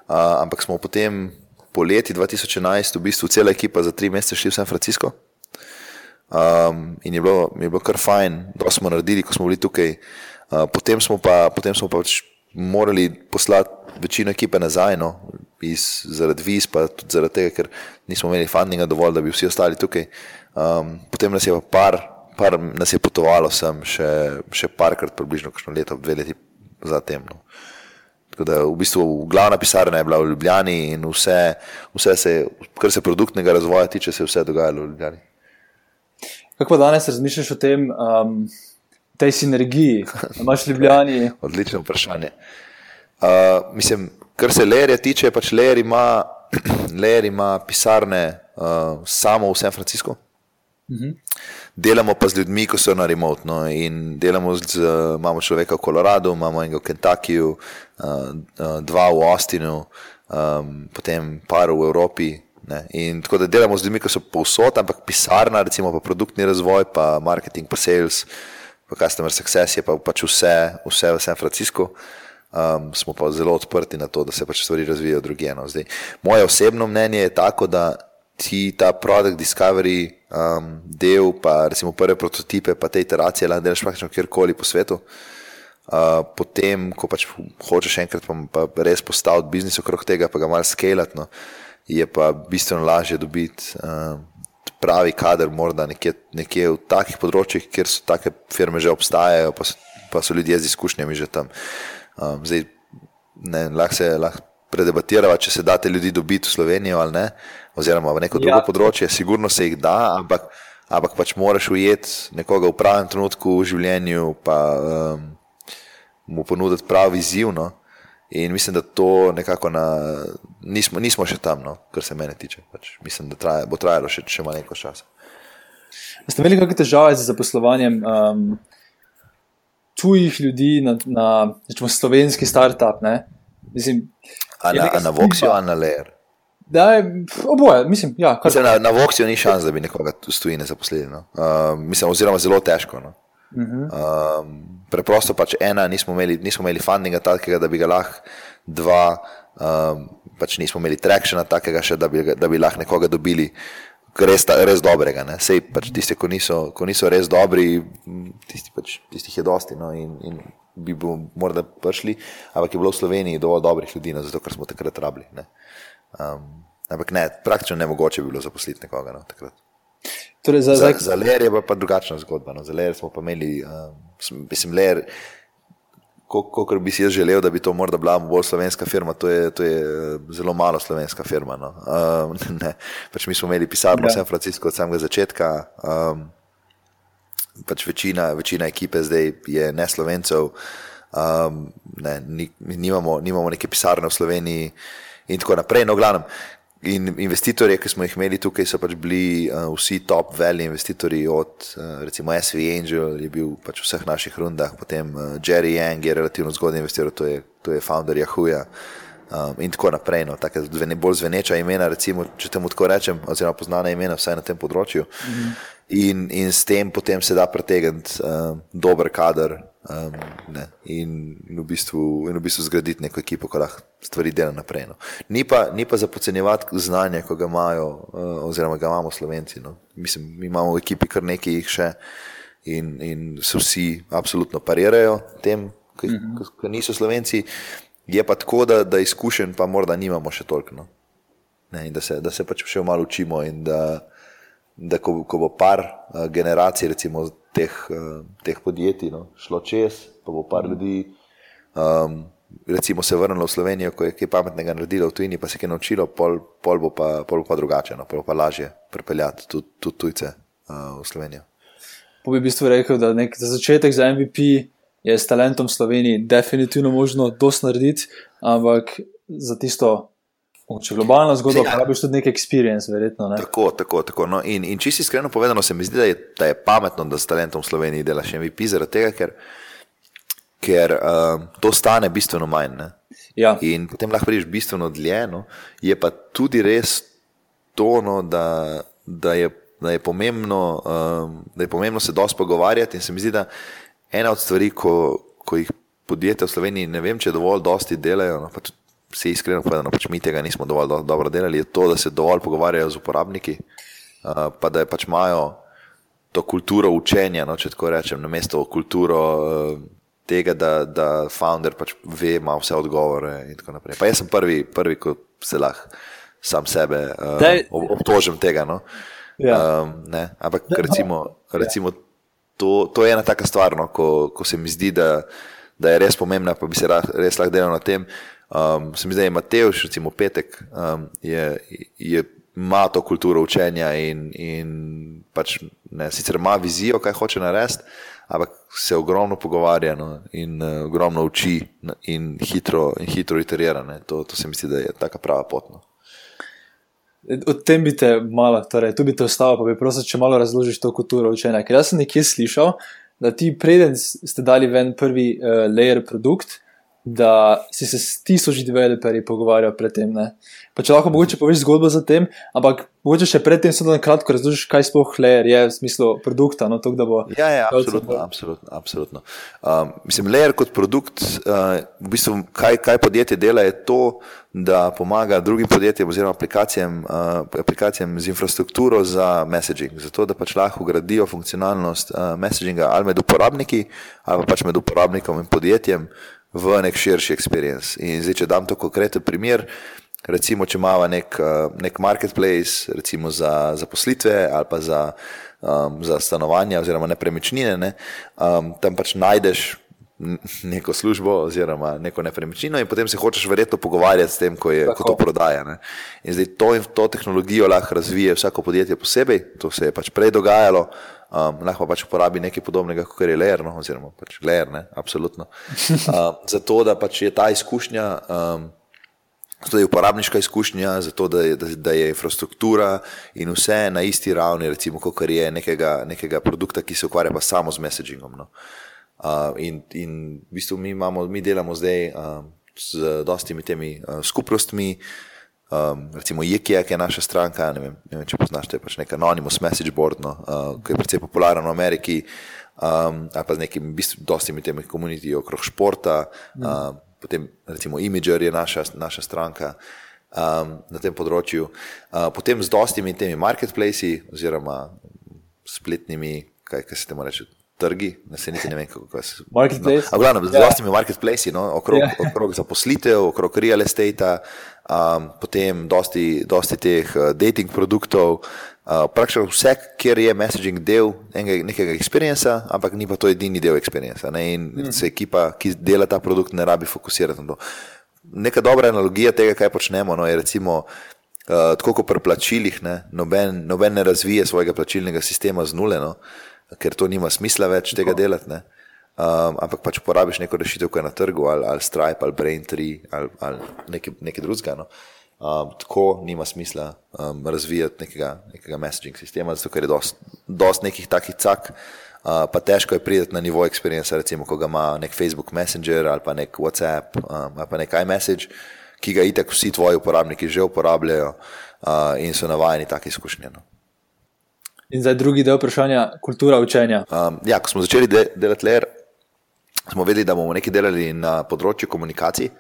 [SPEAKER 2] uh, ampak smo potem po leti 2011 v bistvu cela ekipa za tri mesece šli v San Francisco. Um, in je bilo, je bilo kar fajn, da smo naredili, ko smo bili tukaj. Uh, potem smo pa, potem smo pa pač morali poslati večino ekipe nazaj, no, iz, zaradi viz, pa tudi zaradi tega, ker nismo imeli fundinga dovolj, da bi vsi ostali tukaj. Um, potem nas je pa par par nas je potovalo sem še, še parkrat, približno kakšno leto, dve leti zatem. No. Tako da v bistvu glavna pisarna je bila v Ljubljani in vse, vse se, kar se produktnega razvoja tiče, se je vse dogajalo v Ljubljani.
[SPEAKER 1] Kako danes razmišljaš o tem, um, tej sinergiji, da imaš v Ljubljani?
[SPEAKER 2] Odlično vprašanje. Uh, mislim, kar se Lerja tiče, pač Ler ima, ima pisarne uh, samo v San Franciscu. Uh mhm. -huh delamo pa z ljudmi, ki so na remote. No, delamo z, imamo človeka v Koloradu, imamo enega v Kentuckyju, uh, uh, dva v Austinu, um, potem par v Evropi, Ne? In tako da delamo z ljudmi, ki so povsod, ampak pisarna, recimo pa produktni razvoj, pa marketing, pa sales, pa customer success je pa pač vse, vse v San Franciscu. Um, smo pa zelo odprti na to, da se pač stvari razvijajo drugje. No. Moje osebno mnenje je tako, da ti ta product discovery um, del, pa recimo prve prototipe, pa te iteracije lahko delaš praktično kjerkoli po svetu. Uh, potem, ko pač hočeš enkrat pa, pa res postaviti biznis okrog tega, pa ga malo skalati, no, je pa bistveno lažje dobiti uh, pravi kader, morda nekje, nekje v takih področjih, kjer so take firme že obstajajo, pa so, pa so ljudje z izkušnjami že tam. Um, zdaj, ne, lahko se lahko predebatiramo, če se da te ljudi dobiti v Slovenijo ali ne, oziroma v neko drugo ja. področje, sigurno se jih da, ampak, ampak pač moraš ujeti nekoga v pravem trenutku v življenju, pa um, mu ponuditi pravi izziv. No? In mislim, da to nekako na, nismo, nismo še tam, no? kar se mene tiče. Pač mislim, da traja, bo trajalo še, še malo časa.
[SPEAKER 1] Ste imeli kakšne težave z zaposlovanjem um, tujih ljudi na, na rečemo, slovenski startup? Mislim,
[SPEAKER 2] a na, na Voxju, a na Leer.
[SPEAKER 1] Da, oboje, mislim, ja,
[SPEAKER 2] mislim, na, na Voxju ni šans, da bi nekoga tu stojili zaposlili. No? Uh, mislim, oziroma zelo težko. No? Uh -huh. um, preprosto pač ena, nismo imeli, nismo imeli fundinga takega, da bi ga lahko, dva, um, pač nismo imeli trakšena takega, še, da, bi, da bi lahko nekoga dobili. Res, res dobrega. Sej, pač tisti, ki niso, ko niso res dobri, tisti, pač, tistih je dosti. No, in, in bi morda prišli, ampak je bilo v Sloveniji dovolj dobrih ljudi, no, zato ker smo takrat rabili. Um, ampak ne, praktično ne mogoče bi bilo zaposliti nekoga no, takrat.
[SPEAKER 1] Torej za
[SPEAKER 2] za, za Ler je pa drugačna zgodba. No. Za Ler smo pa imeli, um, mislim, Ler, kot bi si jaz želel, da bi to morda bila bolj slovenska firma, to je, to je zelo malo slovenska firma. No. Um, pač mi smo imeli pisarno v ja. San Franciscu od samega začetka. Um, pač večina, večina ekipe zdaj je ne slovencev, um, ne, ni, nimamo, nimamo neke pisarne v Sloveniji in tako naprej. No, glavnem, in investitorje, ki smo jih imeli tukaj, so pač bili uh, vsi top veliki investitorji, od uh, recimo SV Angel, je bil pač v vseh naših rundah, potem uh, Jerry Yang je relativno zgodaj investiral, to je, to je founder Yahooja. Um, in tako naprej, no, tako zvene, bolj zveneča imena, recimo, če temu tako rečem, oziroma poznana imena, vsaj na tem področju. Mm -hmm in, in s tem potem se da pretegniti um, dober kader um, ne, in, v bistvu, in v bistvu zgraditi neko ekipo, ki lahko stvari dela naprej. No. Ni, pa, ni pa za podcenjevati znanje, ko ga imajo, uh, oziroma ga imamo slovenci. No. Mislim, mi imamo v ekipi kar nekaj jih še in, in se vsi absolutno parirajo tem, ki, ki, ki niso slovenci. Je pa tako, da, da izkušenj pa morda nimamo še toliko. No. Ne, da, se, da se pač še malo učimo in da, da ko, ko bo par uh, generacij, recimo teh, uh, teh podjetij, no, šlo čez, pa bo par ljudi, um, recimo se vrnilo v Slovenijo, ko je kaj pametnega naredilo v tujini, pa se je naučilo, pol, pol, bo pa, pol bo pa drugače, no, pol bo pa lažje pripeljati tudi, tudi tujce uh, v Slovenijo.
[SPEAKER 1] Po bi v bistvu rekel, da nek, za začetek za MVP je s talentom Sloveniji definitivno možno dosti narediti, ampak za tisto Če globalno zgodbo uporabiš tudi neki experience, verjetno. Ne?
[SPEAKER 2] Tako, tako. tako. No, in, in čisto iskreno povedano, se mi zdi, da je, da je pametno, da s talentom v Sloveniji delaš MVP, zaradi tega, ker, ker uh, to stane bistveno manj.
[SPEAKER 1] Ja.
[SPEAKER 2] In potem lahko prideš bistveno dlje. No. Je pa tudi res to, no, da, da, je, da, je pomembno, um, da je pomembno se dosti pogovarjati. In se mi zdi, da ena od stvari, ko, ko jih podjetja v Sloveniji, ne vem, če dovolj dosti delajo. No, vse iskreno povedano, pač mi tega nismo dovolj do, dobro delali, je to, da se dovolj pogovarjajo z uporabniki, uh, pa da pač imajo to kulturo učenja, no, če tako rečem, na mesto kulturo uh, tega, da, da founder pač ve, ima vse odgovore in tako naprej. Pa jaz sem prvi, prvi ko se lahko sam sebe uh, obtožim tega. No. Ja. Um, Ampak recimo, recimo to, to je ena taka stvar, no, ko, ko se mi zdi, da, da je res pomembna, pa bi se res lahko delal na tem. Um, se mi zdi, da je Mateoš, recimo petek, um, je, je, ima to kulturo učenja in, in pač, ne, sicer ima vizijo, kaj hoče narediti, ampak se ogromno pogovarja no, in uh, ogromno uči in hitro, in hitro iterira. To, to se mi zdi, da je taka prava pot. No.
[SPEAKER 1] O tem bi te malo, torej, tu bi te ostalo, pa bi prosil, če malo razložiš to kulturo učenja. Ker jaz sem nekje slišal, da ti preden ste dali ven prvi uh, layer produkt, da si se s tisoč developerji pogovarjal predtem. Pa če lahko mogoče poveš zgodbo za tem, ampak mogoče še predtem samo na kratko razložiš, kaj sploh Layer je v smislu produkta. No, tok, bo,
[SPEAKER 2] ja, ja, absolutno. absolutno, absolutno. Um, mislim, Layer kot produkt, uh, v bistvu, kaj, kaj podjetje dela, je to, da pomaga drugim podjetjem oziroma aplikacijam, uh, aplikacijam z infrastrukturo za messaging, zato da pač lahko gradijo funkcionalnost uh, messaginga ali med uporabniki ali pač med uporabnikom in podjetjem v nek širši experience. In zdaj, če dam to konkreten primer, recimo, če imamo nek, uh, nek marketplace, recimo za zaposlitve ali pa za, um, za stanovanja oziroma nepremičnine, ne, um, tam pač najdeš neko službo oziroma neko nepremičnino in potem se hočeš verjetno pogovarjati s tem, ko, je, ko to prodaja. Ne. In zdaj to, to tehnologijo lahko razvije vsako podjetje posebej, to se je pač prej dogajalo. Um, lahko pač uporabi nekaj podobnega, kot je Leer, no, oziroma pač Leer, ne, absolutno. Uh, zato, da pač je ta izkušnja, um, zato je uporabniška izkušnja, zato, da je, da, da je infrastruktura in vse na isti ravni, recimo, kot je nekega, nekega produkta, ki se ukvarja pa samo z messagingom. No. Uh, in, in v bistvu mi, imamo, mi delamo zdaj um, z dostimi temi uh, skupnostmi, Um, recimo Jekija, ki je naša stranka, ne vem, ne vem če poznaš, to je pač nek anonymous message board, no, uh, ki je precej popularen v Ameriki, um, ali pa z nekimi bistvu dostimi temi komunitiji okrog športa, um, potem recimo Imager je naša, naša stranka um, na tem področju, uh, potem z dostimi temi marketplaci oziroma spletnimi, kaj, kaj se temu reče, trgi, se niti ne vem, kako se.
[SPEAKER 1] Marketplace.
[SPEAKER 2] No, glavno, z yeah. dostimi marketplaci, no, okrog, yeah. okrog zaposlitev, okrog real estate, um, potem dosti, dosti teh uh, dating produktov. Uh, praktično vse, kjer je messaging del enega, nekega experienca, ampak ni pa to edini del experienca. Ne? In mm. se ekipa, ki dela ta produkt, ne rabi fokusirati na to. Neka dobra analogija tega, kaj počnemo, no, je recimo. Uh, tako kot pri plačilih, ne, noben, noben ne razvije svojega plačilnega sistema z nule, no, ker to nima smisla več tega delati. Ne. Um, ampak pač uporabiš neko rešitev, ki je na trgu, ali, ali Stripe, ali Braintree, ali, ali nekaj, nekaj drugega. No. Um, tako nima smisla um, razvijati nekega, nekega messaging sistema, zato ker je dosti nekih takih cak, uh, pa težko je priti na nivo experience, recimo, ko ga ima nek Facebook Messenger ali pa nek WhatsApp um, ali pa nek iMessage, ki ga itek vsi tvoji uporabniki že uporabljajo uh, in so navajeni taki izkušnje. No.
[SPEAKER 1] In zdaj drugi del vprašanja, kultura učenja.
[SPEAKER 2] Um, ja, ko smo začeli de delati ler, smo vedeli, da bomo nekaj delali na področju komunikacij,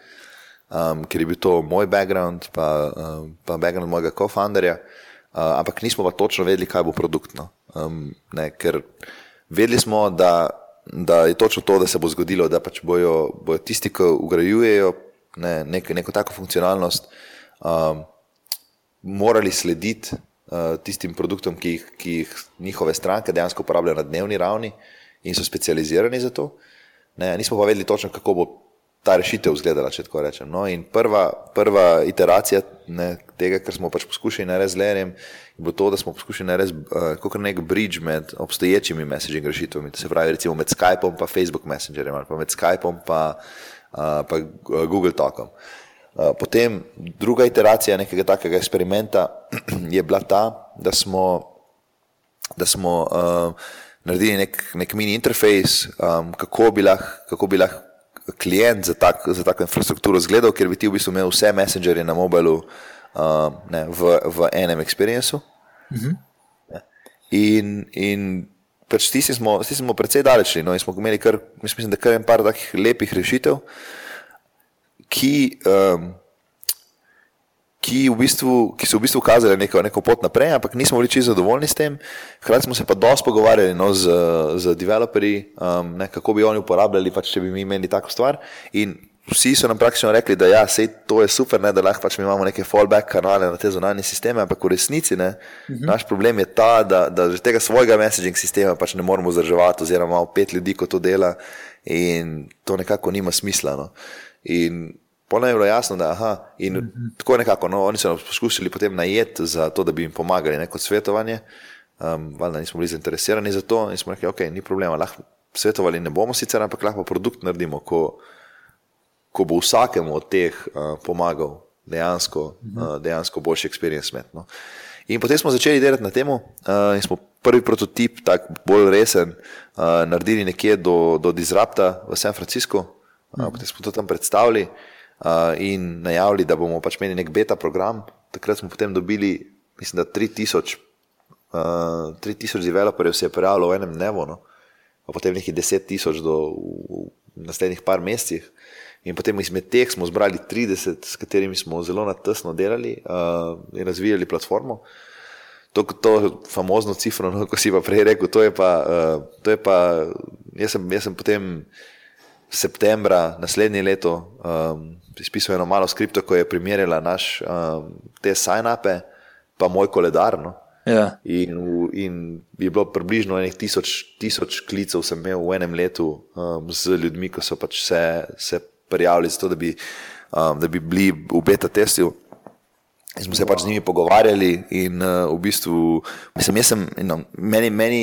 [SPEAKER 2] um, ker je bil to moj background, pa, um, pa background mojega co-founderja, uh, ampak nismo pa točno vedeli, kaj bo produktno. Um, ne, ker vedeli smo, da, da je točno to, da se bo zgodilo, da pač bojo, bojo tisti, ki ugrajujejo ne, nek, neko tako funkcionalnost, um, morali slediti. Uh, tistim produktom, ki jih, ki jih njihove stranke dejansko uporabljajo na dnevni ravni in so specializirani za to. Uh, Ne, nismo pa vedeli točno, kako bo ta rešitev izgledala, če tako rečem. No, prva, prva iteracija ne, tega, kar smo pač poskušali narediti z Lerjem, je bilo to, da smo poskušali narediti uh, kot nek bridge med obstoječimi messaging rešitvami. Se pravi, recimo med Skypeom in Facebook Messengerjem ali pa med Skypeom in uh, Google Talkom. Uh, potem druga iteracija nekega takega eksperimenta je bila ta, da smo, da smo uh, naredili nek, nek mini interfejs, um, kako bi lahko lah klient za, tak, za tako infrastrukturo izgledal, ker bi ti v bistvu imel vse messengerje na mobilu um, ne, v, v enem experiencu. Mhm. -huh. In, in pač ti smo, smo precej daleč, no, in smo imeli kar, mislim, da kar en par takih lepih rešitev, ki. Um, ki, v bistvu, ki so v bistvu kazali neko, neko pot naprej, ampak nismo bili čisto zadovoljni s tem. Hkrati smo se pa dosti pogovarjali no, z, z developerji, um, ne, kako bi oni uporabljali, pač, če bi mi imeli tako stvar. In vsi so nam praktično rekli, da ja, sej, to je super, ne, da lahko pač imamo neke fallback kanale na te zunanje sisteme, ampak v resnici ne, uh mhm. -huh. naš problem je ta, da, da že tega svojega messaging sistema pač ne moremo vzdrževati, oziroma imamo pet ljudi, ko to dela in to nekako nima smisla. No. In Polno je bilo jasno, da aha, in mm -hmm. tako nekako, no, oni so nas poskušali potem najeti za to, da bi jim pomagali neko svetovanje. Um, valjda nismo bili zainteresirani za to in smo rekli, ok, ni problema, lahko svetovali ne bomo sicer, ampak lahko produkt naredimo, ko, ko bo vsakemu od teh uh, pomagal dejansko, mm -hmm. uh, dejansko boljši experience med. No. In potem smo začeli delati na tem, uh, in smo prvi prototip, tako bolj resen, uh, naredili nekje do, do Disrupta v San Franciscu, Uh, potem smo to tam predstavili in najavili, da bomo pač imeli nek beta program. Takrat smo potem dobili, mislim, da 3000, uh, 3000 developerjev se je prijavilo v enem dnevu, no? pa potem nekih 10 tisoč do v, naslednjih par mesecih. In potem izmed teh smo zbrali 30, s katerimi smo zelo tesno delali uh, in razvijali platformo. To, to famozno cifro, no, ko si pa prej rekel, to je pa, uh, to je pa jaz, sem, jaz sem potem septembra naslednje leto um, izpisal eno malo skripto, ko je primerjala naš, um, te sign-upe, pa moj koledar. No.
[SPEAKER 1] Ja.
[SPEAKER 2] In, in je bilo približno tisoč, tisoč klicev, sem imel v enem letu um, z ljudmi, ko so pač se, se prijavili za to, da bi, um, da bi bili v beta testu. In smo se pač z njimi pogovarjali, in uh, v bistvu, mislim, jaz sem, no, meni, meni,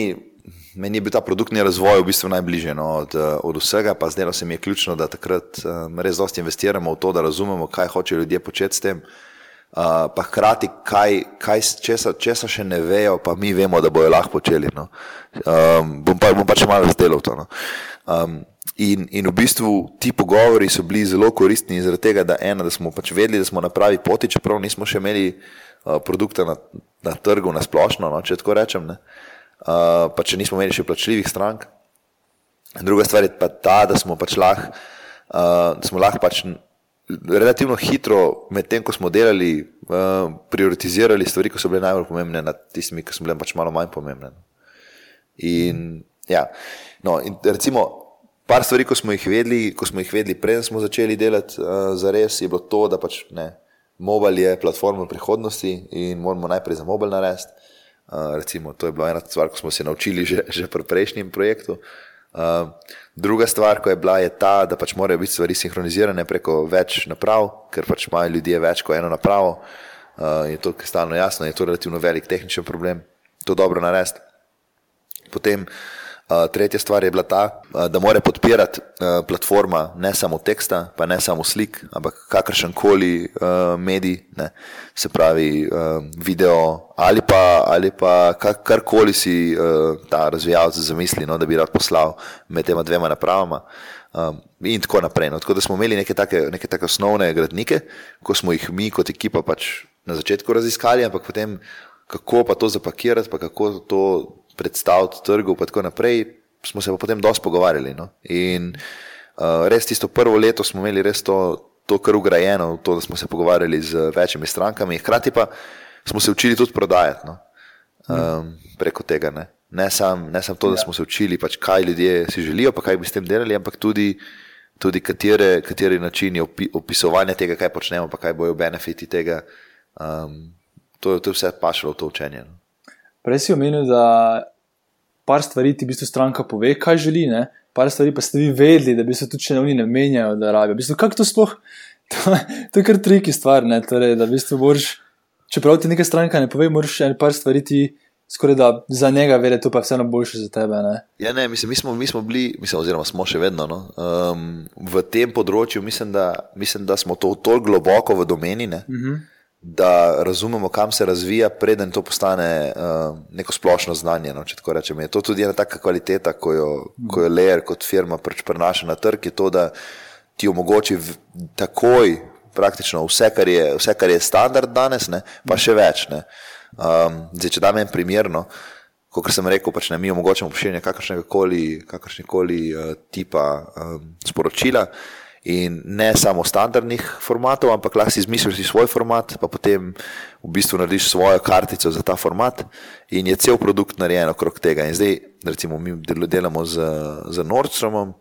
[SPEAKER 2] meni je bil ta produktni razvoj v bistvu najbližje no, od, od vsega, pa zdaj se mi je ključno, da takrat um, res dosti investiramo v to, da razumemo, kaj hočejo ljudje početi s tem. Uh, pa hkrati, kaj, kaj česa, česa še ne vejo, pa mi vemo, da bojo lahko počeli. No. Um, bom, pa, bom pa še malo razdelil to. No. Um, In, in v bistvu ti pogovori so bili zelo koristni, zaradi tega, da, ena, da smo pač vedeli, da smo na pravi poti, čeprav nismo še imeli uh, produkta na, na trgu, na splošno, no, če tako rečem, uh, pa če nismo imeli še plačljivih strank. Druga stvar je pa ta, da smo pač lahko uh, lah pač relativno hitro, medtem ko smo delali, uh, prioritizirali stvari, ki so bile najbolj pomembne, nad tistimi, ki so bile pač malo manj pomembne. In, ja. no, in recimo. Par stvari, ko smo jih vedeli, ko smo jih vedeli, preden smo začeli delati uh, za res, je bilo to, da pač ne. Mobile je platforma prihodnosti in moramo najprej za mobile narediti. Uh, recimo, to je bila ena stvar, ko smo se naučili že, že pri prejšnjem projektu. Uh, druga stvar, ko je bila, je ta, da pač morajo biti stvari sinhronizirane preko več naprav, ker pač imajo ljudje več kot eno napravo. Uh, je to kristalno jasno, je to relativno velik tehničen problem, to dobro narediti. Potem Uh, tretja stvar je bila ta, uh, da mora podpirati uh, platforma ne samo teksta, pa ne samo slik, ampak kakršen koli medij, ne, se pravi video ali pa, ali pa karkoli si ta razvijalec zamisli, no, da bi rad poslal med tema dvema napravama. Um, in tako naprej. No. Tako da smo imeli neke take, neke take osnovne gradnike, ko smo jih mi kot ekipa pač na začetku raziskali, ampak potem kako pa to zapakirati, pa kako to predstaviti trgu, in tako naprej, smo se pa potem dosti pogovarjali. No? In uh, res tisto prvo leto smo imeli res to, to kar ugrajeno, to, da smo se pogovarjali z večjimi strankami, hkrati pa smo se učili tudi prodajati no? um, preko tega. Ne, ne samo sam to, da smo se učili, pač, kaj ljudje si želijo, pa kaj bi s tem delali, ampak tudi. Tudi katere, kateri načini opisovanja tega, kaj počnemo, pa kaj bojo benefiti tega, um, to, to je vse pašalo v to učenje. No.
[SPEAKER 1] Prej si omenil, da par stvari ti v bistvu stranka pove, kaj želi, ne? par stvari pa ste vi vedeli, da bi se tudi če ne oni ne menjajo, da rabijo. V bistvu, kako to sploh? To, to je kar triki stvar, ne? Torej, da v bistvu moraš, čeprav ti neka stranka ne pove, moraš še par stvari ti. Skoraj da za njega vede, to pa je vseeno boljše za tebe. Ne?
[SPEAKER 2] Ja, ne, mislim, mi, smo, mi smo bili, mislim, oziroma smo še vedno no, um, v tem področju. Mislim da, mislim, da smo to toliko globoko v domeni. Uh mhm. -huh da razumemo, kam se razvija, preden to postane uh, neko splošno znanje. No, rečem, je to tudi ena taka kvaliteta, ko jo, ko jo Leer kot firma pač prenaša na trg, je to, da ti omogoči takoj praktično vse, kar je, vse, kar je standard danes, ne, pa še več. Um, zdaj, če dam en primer, no, kot sem rekel, pač ne, mi omogočamo pošiljanje kakršnega koli uh, tipa um, sporočila. In ne samo standardnih formatov, ampak lahko si izmisliš svoj format, pa potem v bistvu narediš svojo kartico za ta format, in je cel produkt narejen okrog tega. In zdaj, recimo, mi delamo z, z Nordstromom,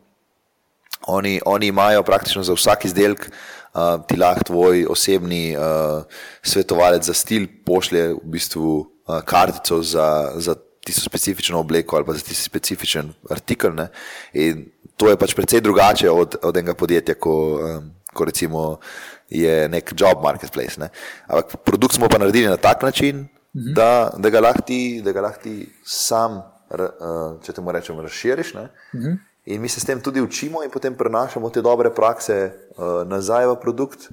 [SPEAKER 2] oni, oni imajo praktično za vsak izdelek, uh, ti lahko tvoj osebni uh, svetovalec za stil pošlje v bistvu uh, kartico za. za Tisto specifično obleko ali pa za tisti specifičen artikel. Ne? In to je pač precej drugače od, od enega podjetja, ko, um, ko recimo je nek job marketplace. Ne. Ampak produkt smo pa naredili na tak način, mhm. -huh. da, da ga lahko ti, ti sam, uh, če te mu rečem, razširiš. Mhm. In mi se s tem tudi učimo in potem prenašamo te dobre prakse uh, nazaj v produkt,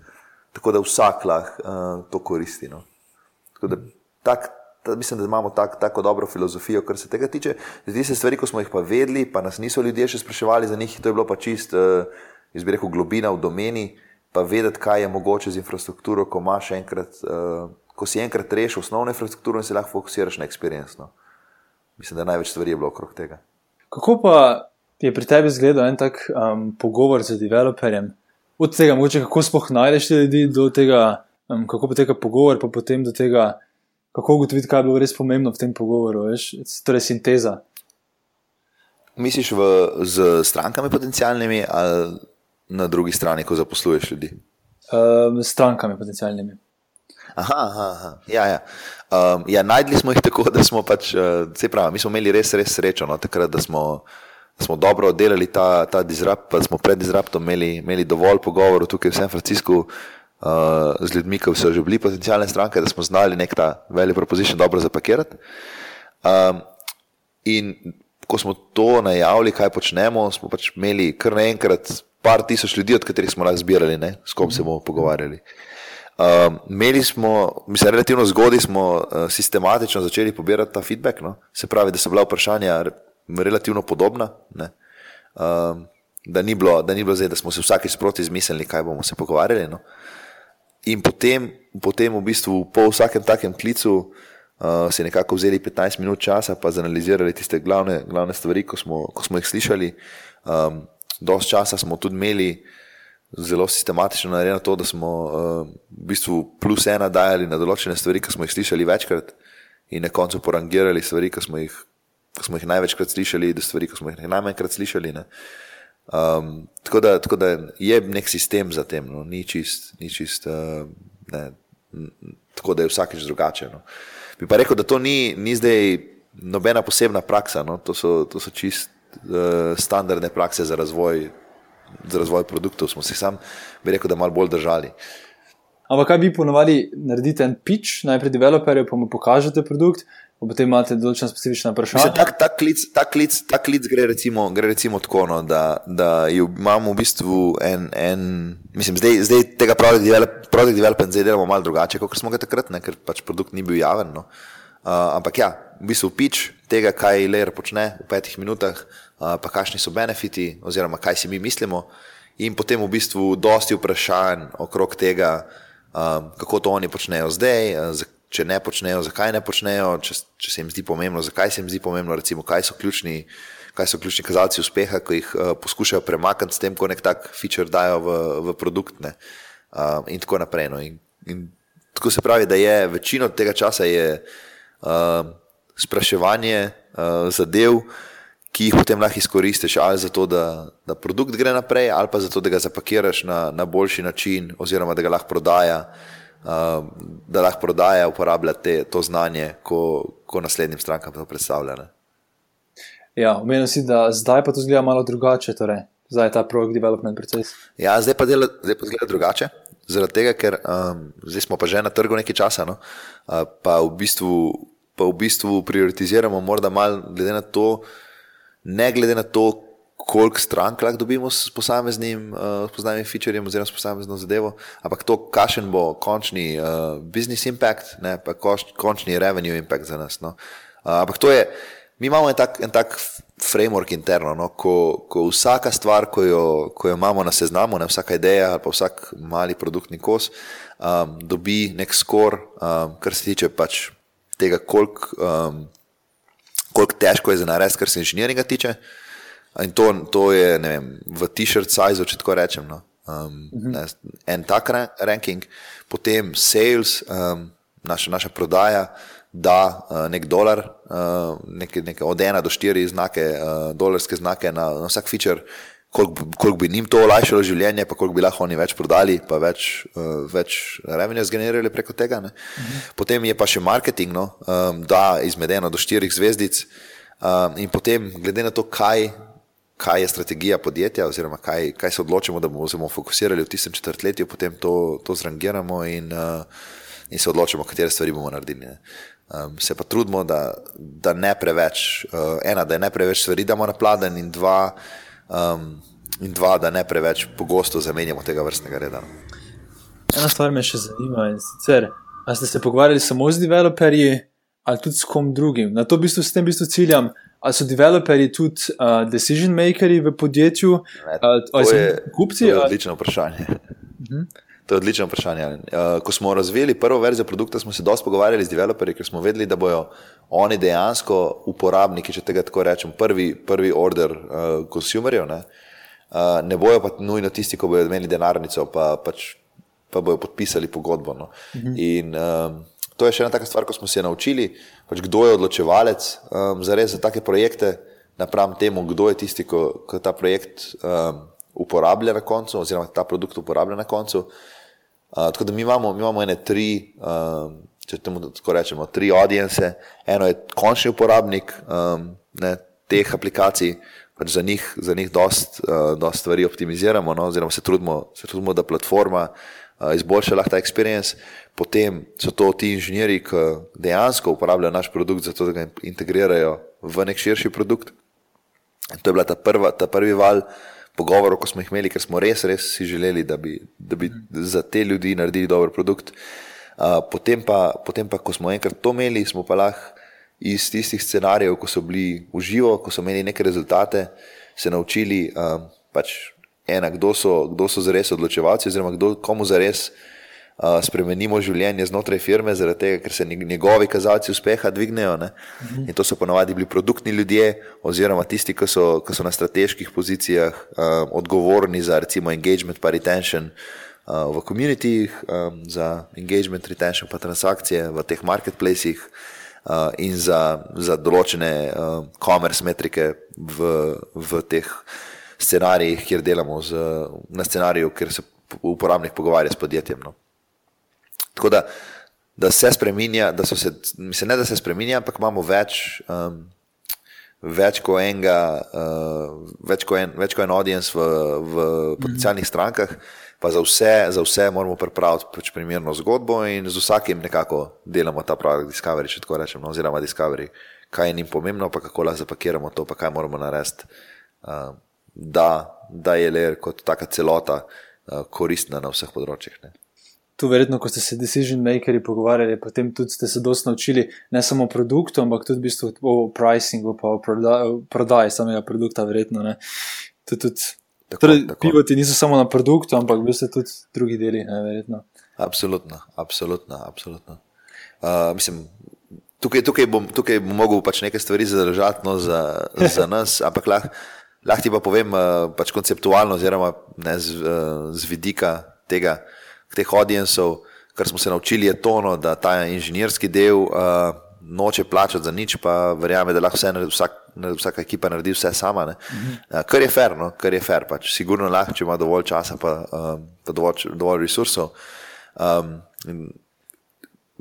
[SPEAKER 2] tako da vsak lahko uh, to koristi. No. Tako da tak, Da, mislim, da imamo tak, tako dobro filozofijo, kar se tega tiče. Zdi se stvari, ko smo jih pa vedeli, pa nas niso ljudje še spraševali za njih, to je bilo pa čist, uh, jaz bi rekel, globina v domeni, pa vedeti, kaj je mogoče z infrastrukturo, ko, enkrat, uh, ko si enkrat rešil osnovno infrastrukturo in se lahko fokusiraš na experience. No. Mislim, da največ stvari je bilo okrog tega.
[SPEAKER 1] Kako pa je pri tebi izgledal en tak um, pogovor z developerjem? Od tega, mogoče, kako sploh najdeš te ljudi, do tega, um, kako poteka pogovor, pa potem do tega, kako ugotoviti, kaj je bilo res pomembno v tem pogovoru, veš, torej sinteza.
[SPEAKER 2] Misliš v, z strankami potencijalnimi ali na drugi strani, ko zaposluješ ljudi?
[SPEAKER 1] Um, strankami potencijalnimi.
[SPEAKER 2] Aha, aha, aha. Ja, ja. Um, ja, najdli smo jih tako, da smo pač, uh, se pravi, mi smo imeli res, res srečo, no, takrat, da smo, da smo dobro oddelali ta, ta disrupt, pa smo pred disruptom imeli, imeli dovolj pogovorov tukaj v San Franciscu uh, z ljudmi, ki so že bili potencijalne stranke, da smo znali nek ta velik proposition dobro zapakirati. Um, in ko smo to najavili, kaj počnemo, smo pač imeli kar naenkrat par tisoč ljudi, od katerih smo lahko zbirali, ne, s kom se bomo pogovarjali. Uh, imeli smo, mislim, relativno zgodaj smo uh, sistematično začeli pobirati ta feedback, no? se pravi, da so bila vprašanja relativno podobna. Uh, da, ni bilo, da ni bilo zdaj, da smo se vsake sproti izmislili, kaj bomo se pogovarjali. No? In potem, potem v bistvu po vsakem takem klicu uh, si nekako vzeli 15 minut časa, pa zanalizirali tiste glavne, glavne stvari, ko smo, ko smo jih slišali. Um, Dost časa smo tudi imeli zelo sistematično narejeno to, da smo uh, v bistvu plus ena dajali na določene stvari, ki smo jih slišali večkrat, in na koncu porangirali stvari, ki smo jih, ki smo jih največkrat slišali, do stvari, ki smo jih najmanjkrat slišali. Um, tako, da, tako da je nek sistem za tem, no? ni čist, ni čist uh, ne, tako da je vsakeč drugače. No? Bi pa rekel, da to ni, ni zdaj nobena posebna praksa, no? to, so, to so čist uh, standardne prakse za razvoj za razvoj produktov, smo se sam, bi rekel, da malo bolj držali.
[SPEAKER 1] Ampak kaj vi ponovadi naredite en pitch, najprej developerju, pa mu pokažete produkt, potem imate določena specifična vprašanja?
[SPEAKER 2] Ta, ta, klic, ta, klic, ta klic gre recimo, gre recimo tako, no, da, da imamo v bistvu en, en mislim, zdaj, zdaj tega product development zdaj delamo malo drugače, kot smo ga takrat, ne, ker pač produkt ni bil javen. No. Uh, ampak ja, v bistvu pitch tega, kaj Layer počne v petih minutah, pa kakšni so benefiti, oziroma kaj si mi mislimo, in potem v bistvu dosti vprašanj okrog tega, kako to oni počnejo zdaj, če ne počnejo, zakaj ne počnejo, če, če se jim zdi pomembno, zakaj se jim zdi pomembno, recimo, kaj so ključni. Kaj so ključni kazalci uspeha, ko jih uh, poskušajo premakniti s tem, ko nek tak feature dajo v, v produkt, uh, in tako naprej. No. In, in tako se pravi, da je večino tega časa je, uh, spraševanje uh, zadev, uh, ki jih potem lahko izkoristiš, ali zato, da, da produkt gre naprej, ali pa zato, da ga zapakiraš na, na boljši način, oziroma da ga lahko prodaja, uh, da lahko prodaja, uporablja te, to znanje, ko, ko naslednjim strankam to predstavlja. Ne?
[SPEAKER 1] Ja, omenil si, da zdaj pa to zgleda malo drugače, torej zdaj je ta projekt development proces.
[SPEAKER 2] Ja, zdaj pa, dela, zdaj pa zgleda drugače. Zaradi tega, ker um, zdaj smo pa že na trgu nekaj časa, no? uh, pa, v bistvu, pa v bistvu prioritiziramo, morda malo glede na to, uh, ne glede na to, koliko strank lahko dobimo s posameznim, uh, posameznim featurejem oziroma s posamezno zadevo, ampak to, kakšen bo končni uh, business impact, ne, pa koš, končni revenue impact za nas. No. Uh, ampak to je, mi imamo en tak, en tak framework interno, no, ko, ko vsaka stvar, ko jo, ko jo imamo na seznamu, ne, vsaka ideja ali pa vsak mali produktni kos, um, dobi nek skor, um, kar se tiče pač tega, koliko. Um, koliko težko je za narediti, kar se inženiringa tiče. In to, to je vem, v t-shirt size, če tako rečem. No. Um, uh -huh. ne, en tak ranking, potem sales, um, naša, naša prodaja, da uh, nek dolar, uh, nek, nek od ena do štiri znake, uh, dolarske znake na, na vsak feature koliko, koliko bi njim to olajšalo življenje, pa koliko bi lahko oni več prodali, pa več, uh, več revenue zgenerirali preko tega. Uh -huh. Potem je pa še marketing, no, um, da izmed ena do štirih zvezdic. Um, in potem, glede na to, kaj, kaj je strategija podjetja, oziroma kaj, kaj se odločimo, da bomo, bomo fokusirali v tistem četrtletju, potem to, to zrangiramo in, uh, in se odločimo, katere stvari bomo naredili. Um, se pa trudimo, da, da ne preveč, uh, ena, da ne preveč stvari damo na pladen, in dva, um, in dva, da ne preveč pogosto zamenjamo tega vrstnega reda.
[SPEAKER 1] Ena stvar me še zanima in sicer, ali ste se pogovarjali samo z developerji ali tudi s kom drugim. Na to v bistvu s tem v bistvu ciljam, Ali so developerji tudi uh, decision makers v podjetju, ali
[SPEAKER 2] to
[SPEAKER 1] so kupci?
[SPEAKER 2] To je
[SPEAKER 1] ali-
[SPEAKER 2] odlično vprašanje. To je odlično vprašanje. Uh, ko smo razvili prvo verzijo produkta, smo se dosti pogovarjali z developerji, ker smo vedeli, da bodo oni dejansko uporabniki, če tega tako rečem, prvi, prvi order uh, konsumerjev. Ne? Uh, ne bojo pa nujno tisti, ki bodo imeli denarnico, pa, pač, pa bojo podpisali pogodbo. No? In um, to je še ena taka stvar, ko smo se naučili, pač kdo je odločevalec um, za res za take projekte, napram temu, kdo je tisti, ki ta projekt um, uporablja na koncu, oziroma ta produkt uporablja na koncu. Uh, tako da mi imamo, mi imamo ene tri, um, če temu tako rečemo, tri audience. Eno je končni uporabnik um, ne, teh aplikacij, pač za njih, za njih dost, uh, dost stvari optimiziramo, no, oziroma se trudimo, se trudimo, da platforma uh, izboljša lahko ta experience. Potem so to ti inženirji, ki dejansko uporabljajo naš produkt, zato da ga integrirajo v nek širši produkt. In to je bila ta, prva, ta prvi val pogovorov, ko smo jih imeli, ker smo res, res si želeli, da bi, da bi za te ljudi naredili dober produkt. Uh, potem, pa, potem pa, ko smo enkrat to imeli, smo pa lahko iz tistih scenarijev, ko so bili v živo, ko so imeli neke rezultate, se naučili, uh, pač ena, kdo so, kdo so zares odločevalci, oziroma kdo, komu zares spremenimo življenje znotraj firme, zaradi tega, ker se njeg- njegovi kazalci uspeha dvignejo. Ne? In to so ponovadi bili produktni ljudje, oziroma tisti, ki so, ki so na strateških pozicijah um, odgovorni za recimo engagement pa retention. Uh, v komunitih, um, za engagement, retention, pa transakcije v teh marketplacih, uh, in za, za določene uh, commerce metrike v, v teh scenarijih, kjer delamo z, na scenariju, kjer se uporabnik pogovarja s podjetjem. No. Tako da, da se spremenja, da so se, mislim, ne da se spremenja, ampak imamo več, um, več kot enega, uh, več kot en, več kot en audience v, v potencijalnih strankah, pa za vse, za vse moramo pripraviti pač primerno zgodbo in z vsakim nekako delamo ta pravi Discovery, če tako rečem, no, oziroma Discovery, kaj je njim pomembno, pa kako lahko zapakiramo to, pa kaj moramo narediti, uh, da, da je le kot taka celota uh, koristna na vseh področjih. Ne.
[SPEAKER 1] Tu, verjetno, ko ste se decision makers pogovarjali, potem tudi ste se dosti naučili ne samo o produktu, ampak tudi v bistvu o pricingu, pa o prodaji, prodaji samega produkta, verjetno. Ne. To tudi,
[SPEAKER 2] Tako,
[SPEAKER 1] torej,
[SPEAKER 2] tako.
[SPEAKER 1] pivoti niso samo na produktu, ampak v bistvu tudi drugi deli, ne, verjetno.
[SPEAKER 2] Absolutno, absolutno. absolutno. Uh, mislim, tukaj, tukaj, bom, tukaj bom mogel pač nekaj stvari zadržati no, za, za nas, ampak lahko lah ti pa povem uh, pač konceptualno, oziroma ne, z, uh, z vidika tega, teh audiensov, kar smo se naučili, je to, no, da ta inženirski del uh, noče plačati za nič, pa verjame, da lahko vse, naredi- vsak, vsaka ekipa naredi vse sama. Ne. Uh, kar je fair, no, kar je fair, pač sigurno lahko, če ima dovolj časa, pa, um, pa dovolj, dovolj resursov. Um,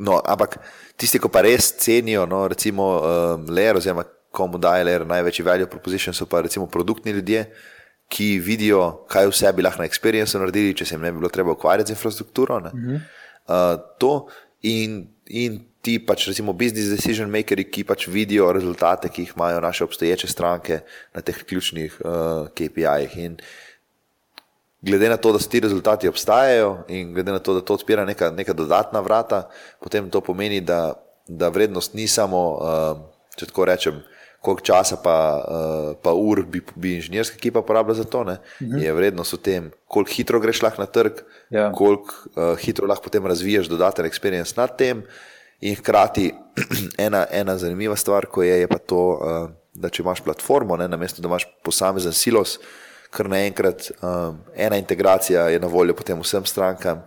[SPEAKER 2] No, ampak tisti, ki pa res cenijo, no, recimo, um, Lair, oziroma komu daje Lair največji value proposition, so pa recimo produktni ljudje, ki vidijo, kaj vse bi lahko na experience naredili, če se jim ne bi bilo treba ukvarjati z infrastrukturo. Uh -huh. uh, to in, in ti pač recimo business decision makers, ki pač vidijo rezultate, ki jih imajo naše obstoječe stranke na teh ključnih uh, KPI-jih. In glede na to, da so ti rezultati obstajajo in glede na to, da to odpira neka, neka dodatna vrata, potem to pomeni, da, da vrednost ni samo, uh, če tako rečem, koliko časa pa, uh, pa ur bi, bi inženirska ekipa porabila za to, ne? je vrednost v tem, koliko hitro greš lahko na trg,
[SPEAKER 1] Ja.
[SPEAKER 2] koliko uh, hitro lahko potem razvijaš dodaten experience nad tem. In hkrati ena, ena zanimiva stvar, ko je, je pa to, uh, da če imaš platformo, ne, namesto da imaš posamezen silos, kar naenkrat um, ena integracija je na voljo potem vsem strankam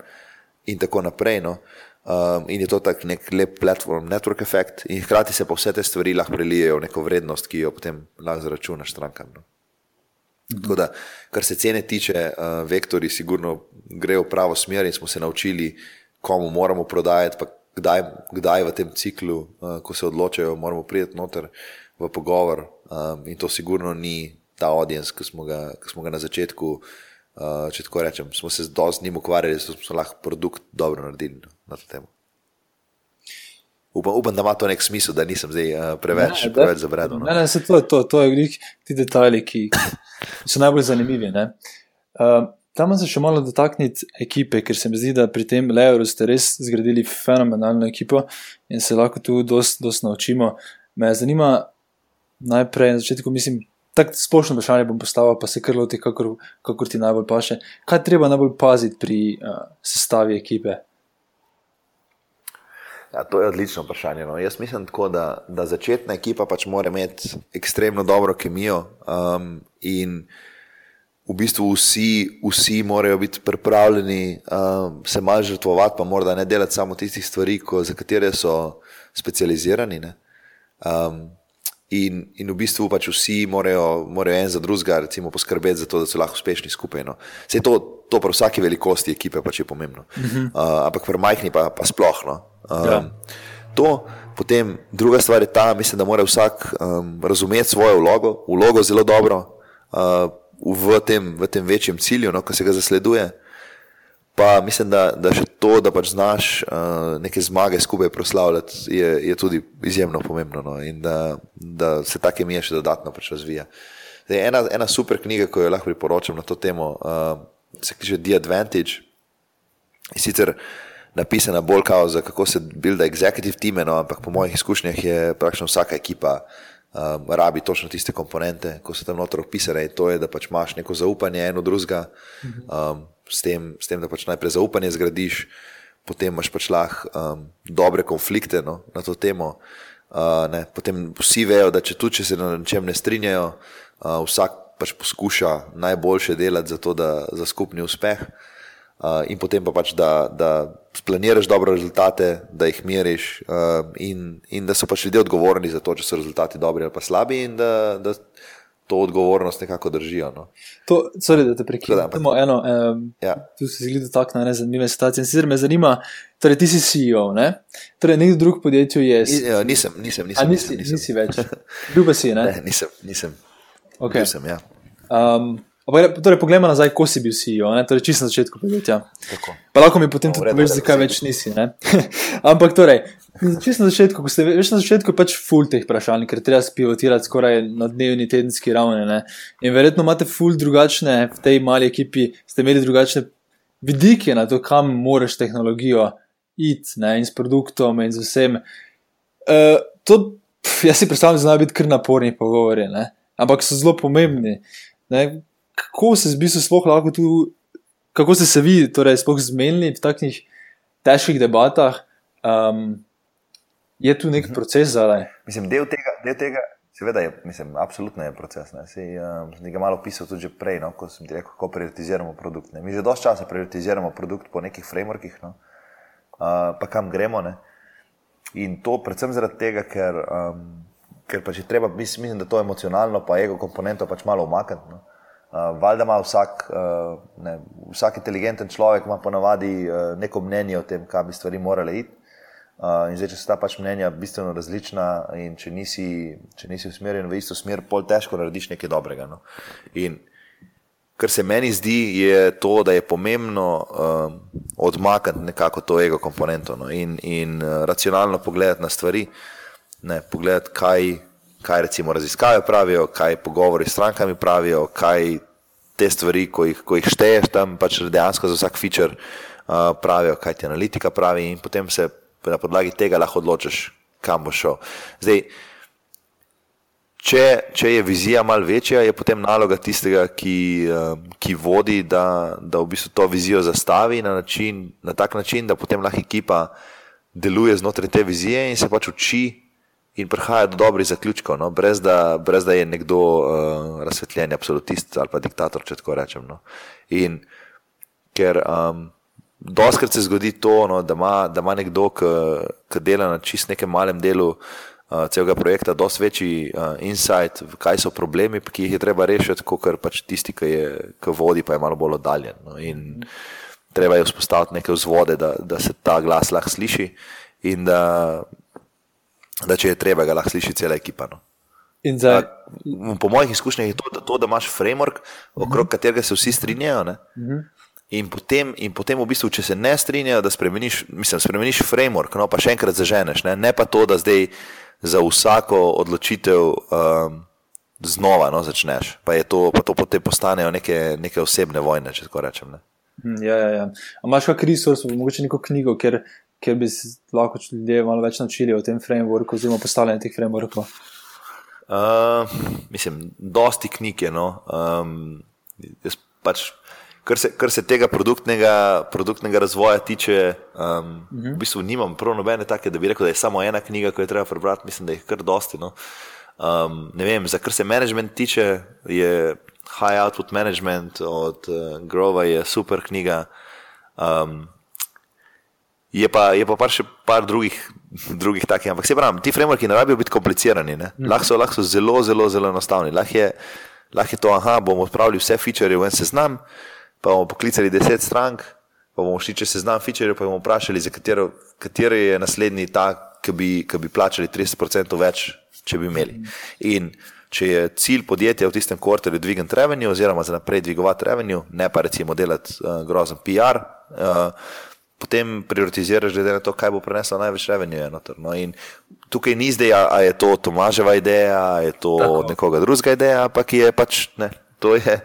[SPEAKER 2] in tako naprej. No. Um, in je to tak nek lep platform, network effect, in hkrati se pa vse te stvari lahko prelijejo v neko vrednost, ki jo potem lahko zaračunaš strankam. No. Tako da, kar se cene tiče, uh, vektori sigurno grejo v pravo smer in smo se naučili, komu moramo prodajati, pa kdaj, kdaj v tem ciklu, uh, ko se odločajo, moramo priti noter v pogovor. Um, in to sigurno ni ta audience, ki smo ga, ki smo ga na začetku, uh, če tako rečem, smo se z njim ukvarjali, zato smo lahko produkt dobro naredili no, na to temo. Upam, upam, da ima to nek smisel, da nisem zdaj uh, preveč,
[SPEAKER 1] Ne,
[SPEAKER 2] preveč zabredel. No.
[SPEAKER 1] Ne, ne, se to to, to je glih ti detajli, ki so najbolj zanimivi. ne. Uh, tam se še malo dotakniti ekipe, ker se mi zdi, da pri tem Leoru ste res zgradili fenomenalno ekipo in se lahko tu dosti dost naučimo. Me zanima, najprej na začetku mislim. Tako splošno vprašanje bom postavil, pa se kar loti, kakor, kakor ti najbolj paše. Kaj treba najbolj paziti pri uh, sestavi ekipe?
[SPEAKER 2] Ja, to je odlično vprašanje. No. Jaz mislim, tako, da, da začetna ekipa pač mora imeti ekstremno dobro kemijo um, in v bistvu vsi, vsi morajo biti pripravljeni um, se malo žrtvovati, pa morda ne delati samo tistih stvari, ko, za katere so specializirani. Um, in, in v bistvu pač vsi morajo, morajo en za drugega poskrbeti za to, da so lahko uspešni skupaj. No. To, to pri vsaki velikosti ekipe pač je pomembno. Uh -huh. uh, ampak pri majhni pa, pa sploh. No. Um, ja. To, potem druga stvar je ta, mislim, da mora vsak um, razumeti svojo vlogo, vlogo zelo dobro uh, v, tem, v tem večjem cilju, no, ki se ga zasleduje. Pa mislim, da, da še to, da pač znaš uh, neke zmage skupaj proslavljati, je, je tudi izjemno pomembno no, in da, da se take mije še dodatno pač razvija. Zdaj, ena, ena super knjiga, ki jo lahko priporočam na to temo, uh, se kaže The Advantage. In sicer napisana bolj kao za kako se builda executive time, no, ampak po mojih izkušnjah je praktično vsaka ekipa um, rabi točno tiste komponente, ko so tam notor opisane. To je, da pač imaš neko zaupanje eno drugega, um, s, tem, s tem, da pač najprej zaupanje zgradiš, potem imaš pač lahko um, dobre konflikte no, na to temo. Uh, ne, potem vsi vejo, da če tu če se na čem ne strinjajo, uh, vsak pač poskuša najboljše delati za, to, da, za skupni uspeh. Uh, in potem pa pač, da, da splaniraš dobre rezultate, da jih meriš, uh, in, in da so pač ljudje odgovorni za to, če so rezultati dobri ali pa slabi, in da, da to odgovornost nekako držijo. No.
[SPEAKER 1] To, sorry, da te prekinem. Um, ja. Tu se zgodi tako na nezanimive situacije. In sicer me zanima, torej ti si CEO, ne? torej nekdo drug podjetju je.
[SPEAKER 2] Ni, ja, nisem, nisem, nisem.
[SPEAKER 1] A nisi, nisem. nisi več. Ljubi si, ne?
[SPEAKER 2] ne? Nisem, nisem.
[SPEAKER 1] Okay.
[SPEAKER 2] nisem ja.
[SPEAKER 1] Um, Torej, poglejmo nazaj, ko si bil CEO, torej, čisto na začetku podjetja. Pa lahko mi potem no, tudi poveš, zakaj več nisi. Ampak, torej, čisto na začetku, ko ste več na začetku, pač full teh vprašanj, ker treba spivotirati skoraj na dnevni, tedenski ravni. Ne? In verjetno imate full drugačne, v tej mali ekipi ste imeli drugačne vidike na to, kam moraš tehnologijo iti in s produktom in z vsem. Uh, to, pf, jaz si predstavljam, da znajo biti kar naporni pogovori, ne? ampak so zelo pomembni. Ne? kako se zbi, sploh lahko tu, kako ste se vi, torej, sploh zmenili v takšnih težkih debatah, um, je tu nek mhm. proces zdaj?
[SPEAKER 2] Mislim, del tega, del tega, seveda, je, mislim, absolutno je proces. Ne. Si, um, nekaj malo pisal tudi prej, no, ko sem ti rekel, kako prioritiziramo produkt. Ne. Mi že dosti časa prioritiziramo produkt po nekih frameworkih, no, uh, pa kam gremo. Ne. In to predvsem zaradi tega, ker, um, ker pač je treba, mislim, da to emocionalno, pa ego komponento pač malo umakniti. No. Uh, valjda ima vsak, uh, ne, vsak inteligenten človek, ponavadi uh, neko mnenje o tem, kam bi stvari morale iti. Uh, in zdaj, če so ta pač mnenja bistveno različna, in če nisi, če nisi usmerjen v isto smer, pol težko narediš nekaj dobrega. No. In kar se meni zdi, je to, da je pomembno uh, odmakniti nekako to ego komponento no. in, in uh, racionalno pogledati na stvari, ne, pogledati, kaj kaj recimo raziskave pravijo, kaj pogovori s strankami pravijo, kaj te stvari, ko jih, ko jih šteješ tam, pač dejansko za vsak feature uh, pravijo, kaj ti analitika pravi, in potem se na podlagi tega lahko odločiš, kam bo šel. Zdaj, če, če je vizija mal večja, je potem naloga tistega, ki, um, ki vodi, da, da v bistvu to vizijo zastavi na, način, na tak način, da potem lahko ekipa deluje znotraj te vizije in se pač uči in prihaja do dobrih zaključkov, no? brez, da, brez da je nekdo uh, razsvetljen, absolutist ali pa diktator, če tako rečem. No? In ker um, doskrat se zgodi to, no, da, ima, da ima nekdo, ki dela na čist nekem malem delu uh, celega projekta, dosti večji uh, insight, kaj so problemi, ki jih je treba rešiti, kot pač tisti, ki, je, ki vodi, pa je malo bolj oddaljen. No? In treba je vzpostaviti neke vzvode, da, da se ta glas lahko sliši. In da da če je treba, ga lahko sliši cela ekipa. No.
[SPEAKER 1] Zdaj...
[SPEAKER 2] Po mojih izkušnjah je to, to da imaš framework, okrog uh mhm. -huh. katerega se vsi strinjajo. Uh mhm. -huh. In potem, in potem, v bistvu, če se ne strinjajo, da spremeniš, mislim, spremeniš framework, no, pa še enkrat zaženeš. Ne? ne pa to, da zdaj za vsako odločitev um, znova no, začneš. Pa, to, pa to potem postanejo neke, neke osebne vojne, če tako rečem. Ne?
[SPEAKER 1] Hm, ja, ja, ja. Imáš kakšen resurs, mogoče neko knjigo, ker kjer bi se lahko ljudje malo več naučili o tem frameworku, oziroma postavljanju teh frameworkov.
[SPEAKER 2] Uh, mislim, dosti knjig je. No. Um, pač, kar, se, kar se tega produktnega, produktnega razvoja tiče, um, uh -huh. v bistvu nimam prav nobene take, da bi rekel, da je samo ena knjiga, ki jo treba prebrati. Mislim, da jih kar dosti. No. Um, ne vem, za kar se management tiče, je High Output Management od uh, Grova je super knjiga. Um, je pa, je pa par še par drugih, drugih takih. Ampak se pravi, ti frameworki ne rabijo biti komplicirani. Mhm. Lahko so, lahko so zelo, zelo, zelo enostavni. Lahko je, lahko je to, aha, bomo odpravili vse feature v en seznam, pa bomo poklicali deset strank, pa bomo šli čez seznam feature, pa bomo vprašali, za katero, katero je naslednji ta, ki bi, ki bi plačali 30% več, če bi imeli. In če je cilj podjetja v tistem kvartalu dvigati revenue, oziroma za naprej dvigovati revenue, ne pa recimo delati uh, grozen PR. Uh, potem prioritiziraš, glede na to, kaj bo preneslo največ revenue. No, in tukaj ni zdaj, ali je to Tomaževa ideja, ali je to Tako. nekoga drugega ideja, ampak je pač ne. To je,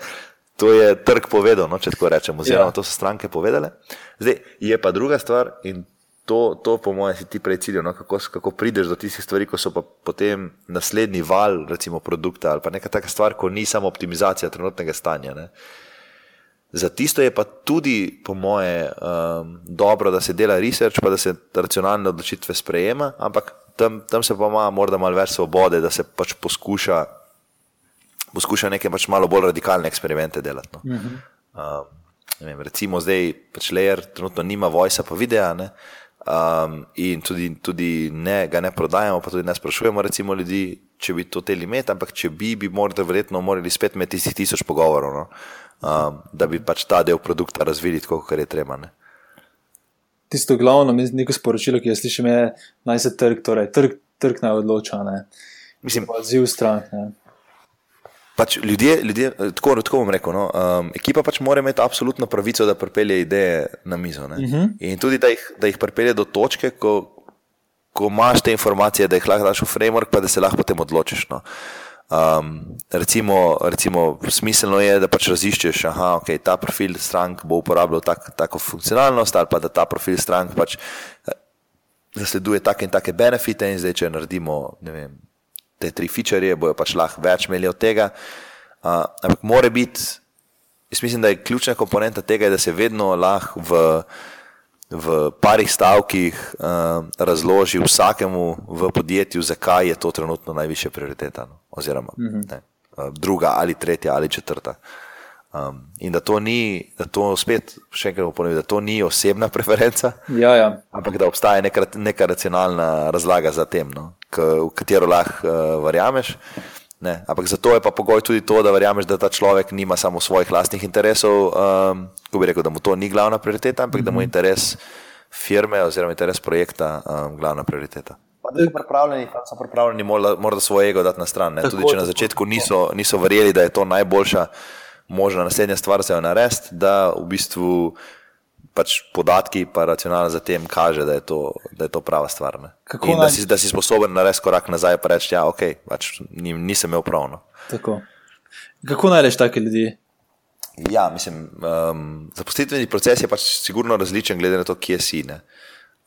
[SPEAKER 2] to je trg povedal, no, če tako rečemo, oziroma ja. to so stranke povedale. Zdaj je pa druga stvar in to, to po mojem, si ti prej cilj, no, kako, kako prideš do tistih stvari, ko so pa potem naslednji val, recimo produkta ali pa neka taka stvar, ko ni samo optimizacija trenutnega stanja. Ne. Za tisto je pa tudi, po moje, um, dobro, da se dela research, pa da se racionalne odločitve sprejema, ampak tam, tam se pa ima morda malo več svobode, da se pač poskuša, poskuša neke pač malo bolj radikalne eksperimente delati. No. Uh -huh. um, vem, recimo zdaj, pač Layer trenutno nima vojsa pa videa. Ne? Um, in tudi, tudi ne, ga ne prodajamo, pa tudi ne sprašujemo recimo, ljudi, če bi to teli imeti, ampak če bi, bi morda verjetno morali spet imeti tistih tisoč pogovorov. No? Um, da bi pač ta del produkta razvili tako, kot je treba. Ne.
[SPEAKER 1] Tisto glavno, neko sporočilo, ki jo slišim, je, naj se trg, torej trg, trg naj odloča. Ne. Mislim, odziv strank.
[SPEAKER 2] Pač ljudje, ljudje, tako, tako bom rekel, no, um, ekipa pač mora imeti absolutno pravico, da pripelje ideje na mizo. Uh mhm. -huh. In tudi, da jih, da jih pripelje do točke, ko, ko imaš te informacije, da jih lahko daš v framework, pa da se lahko potem odločiš. No. Uh, Um, recimo, recimo, smiselno je, da pač raziščeš, da okay, ta profil strank bo uporabljal tak, tako funkcionalnost, ali pa da ta profil strank pač eh, zasleduje take in take benefite. In zdaj, če naredimo vem, te tri feature, bojo pač lahko več imeli od tega. Uh, ampak mora biti, jaz mislim, da je ključna komponenta tega, da se vedno lahko v v parih stavkih uh, razloži vsakemu v podjetju, zakaj je to trenutno najvišja prioriteta, no? oziroma mm -hmm. ne, uh, druga ali tretja ali četrta. Um, in da to ni, da to spet še enkrat ponovim, da to ni osebna preferenca,
[SPEAKER 1] ja, ja.
[SPEAKER 2] ampak da obstaja neka, neka racionalna razlaga za tem, no? K, v katero lahko uh, verjameš. Ne, ampak zato je pa pogoj tudi to, da verjameš, da ta človek nima samo svojih lastnih interesov, um, ko bi rekel, da mu to ni glavna prioriteta, ampak mm -hmm. da mu je mhm. interes firme oziroma interes projekta um, glavna prioriteta. Pa da so pripravljeni, so pripravljeni morda, morda svoje ego dati na stran. Tako, tudi če na začetku niso, niso verjeli, da je to najboljša možna naslednja stvar za jo narediti, da v bistvu pač podatki in racionalno za tem kaže, da je to, da je to prava stvar. In da si, da si sposoben narediti korak nazaj in reči, ja, okay, pač nisem imel pravno.
[SPEAKER 1] Kako najdeš take ljudi?
[SPEAKER 2] Ja, mislim, um, zaposlitveni proces je pač sigurno različen, glede na to, kje si.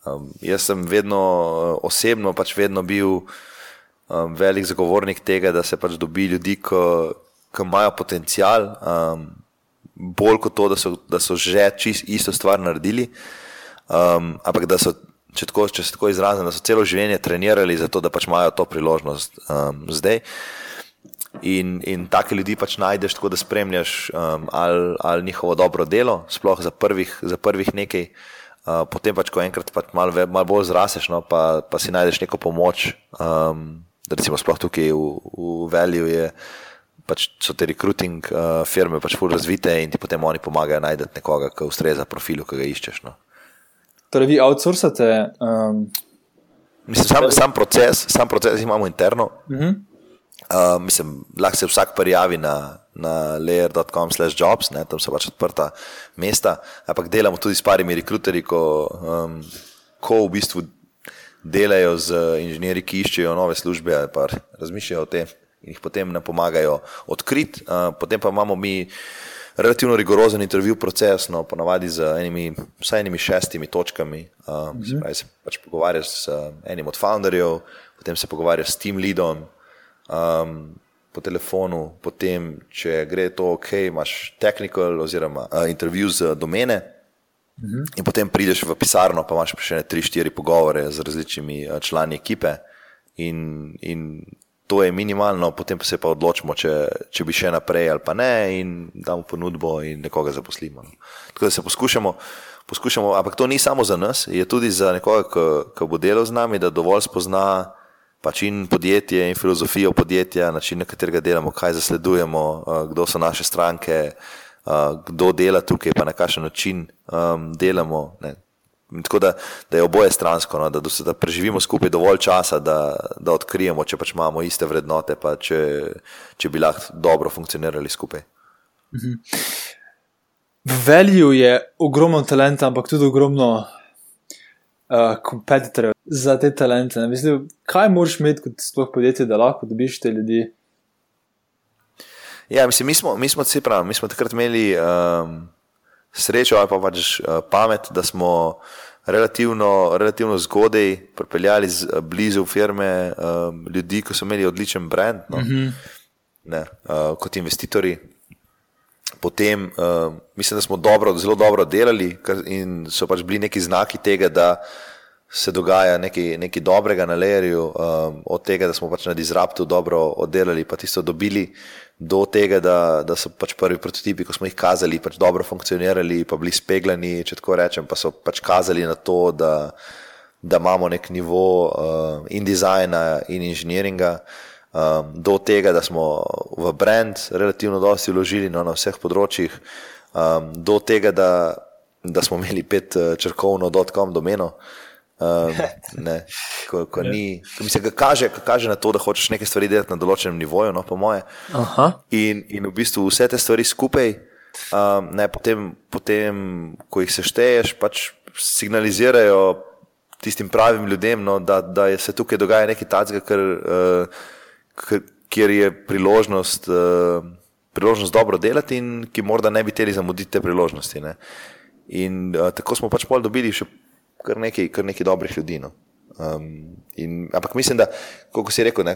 [SPEAKER 2] Um, jaz sem vedno osebno pač vedno bil um, velik zagovornik tega, da se pač dobi ljudi, ki imajo potencial. Um, bolj kot to, da so, da so že čisto isto stvar naredili, um, ampak da so, če, tako, če se tako izrazim, da so celo življenje trenirali za to, da pač imajo to priložnost um, zdaj. In, in take ljudi pač najdeš tako, da spremljaš um, ali, ali njihovo dobro delo, sploh za prvih, za prvih nekaj. Uh, potem pač, ko enkrat pač malo mal bolj zraseš, no, pa, pa si najdeš neko pomoč, um, recimo sploh tukaj v, v Velju je pač so te recruiting uh, firme pač fully razvite in ti potem oni pomagajo najti nekoga, ki ustreza profilu, ki ga iščeš. No.
[SPEAKER 1] Torej, vi outsourcate? Um,
[SPEAKER 2] mislim, sam, sam, proces, sam proces imamo interno. Uh -huh. uh, mislim, lahko se vsak prijavi na, na layer.com/jobs, tam so pač odprta mesta, ampak delamo tudi s parimi rekruterji, ko, um, ko v bistvu delajo z inženirji, ki iščejo nove službe ali pa razmišljajo o tem in jih potem nam pomagajo odkriti. Potem pa imamo mi relativno rigorozen intervju proces, no, ponavadi z enimi, vsaj enimi šestimi točkami. Mhm. Se, pravi, se pač pogovarjaš s enim od founderjev, potem se pogovarjaš s team leadom. um, po telefonu, potem, če gre to ok, imaš technical oziroma uh, intervju z domene. Mhm. In potem prideš v pisarno, pa imaš še ne tri, štiri pogovore z različnimi člani ekipe, in, in to je minimalno, potem pa se pa odločimo, če, če bi še naprej ali pa ne, in damo ponudbo in nekoga zaposlimo. No. Tako da se poskušamo, poskušamo, ampak to ni samo za nas, je tudi za nekoga, ki bo delal z nami, da dovolj spozna pač in podjetje, in filozofijo podjetja, način, na katerega delamo, kaj zasledujemo, kdo so naše stranke, kdo dela tukaj, pa na kakšen način um, delamo. Ne. Tako da, da je oboje stransko, no, da, da preživimo skupaj dovolj časa, da, da odkrijemo, če pač imamo iste vrednote, pa če, če bi lahko dobro funkcionirali skupaj.
[SPEAKER 1] Mhm. V Velju je ogromno talenta, ampak tudi ogromno kompetitorjev uh, za te talente. Mislim, kaj moraš imeti kot sploh podjetje, da lahko dobiš te ljudi?
[SPEAKER 2] Ja, mislim, mi smo, mi smo, pravi, mi smo takrat imeli. Um, srečo ali pa pač uh, pamet, da smo relativno, relativno zgodaj pripeljali z, uh, blizu firme um, ljudi, ki so imeli odličen brand no? mm -hmm. ne, uh, kot investitorji. Potem uh, mislim, da smo dobro, zelo dobro delali in so pač bili neki znaki tega, da se dogaja nekaj, nekaj dobrega na lerju, um, od tega, da smo pač na Disruptu dobro oddelali, pa tisto dobili, do tega, da, da so pač prvi prototipi, ko smo jih kazali, pač dobro funkcionirali, pa bili speglani, če tako rečem, pa so pač kazali na to, da, da imamo nek nivo uh, in dizajna in inženiringa. Um, do tega, da smo v brand relativno dosti vložili no, na vseh področjih, um, do tega, da, da smo imeli pet uh, črkovno dotkom domeno, uh, Um, ne, ko, ko ni, ko mislim, kaže, kaže na to, da hočeš nekaj stvari delati na določenem nivoju, no, po moje. In, in v bistvu vse te stvari skupaj, um, ne, potem, potem, ko jih sešteješ, pač signalizirajo tistim pravim ljudem, no, da, da se tukaj dogaja nekaj takega, uh, kjer je priložnost, uh, priložnost dobro delati in ki morda ne bi teli zamuditi te priložnosti. Ne. In uh, tako smo pač pol dobili še kar nekaj, kar nekaj dobrih ljudi. No. Um, in, ampak mislim, da, kot si rekel, ne,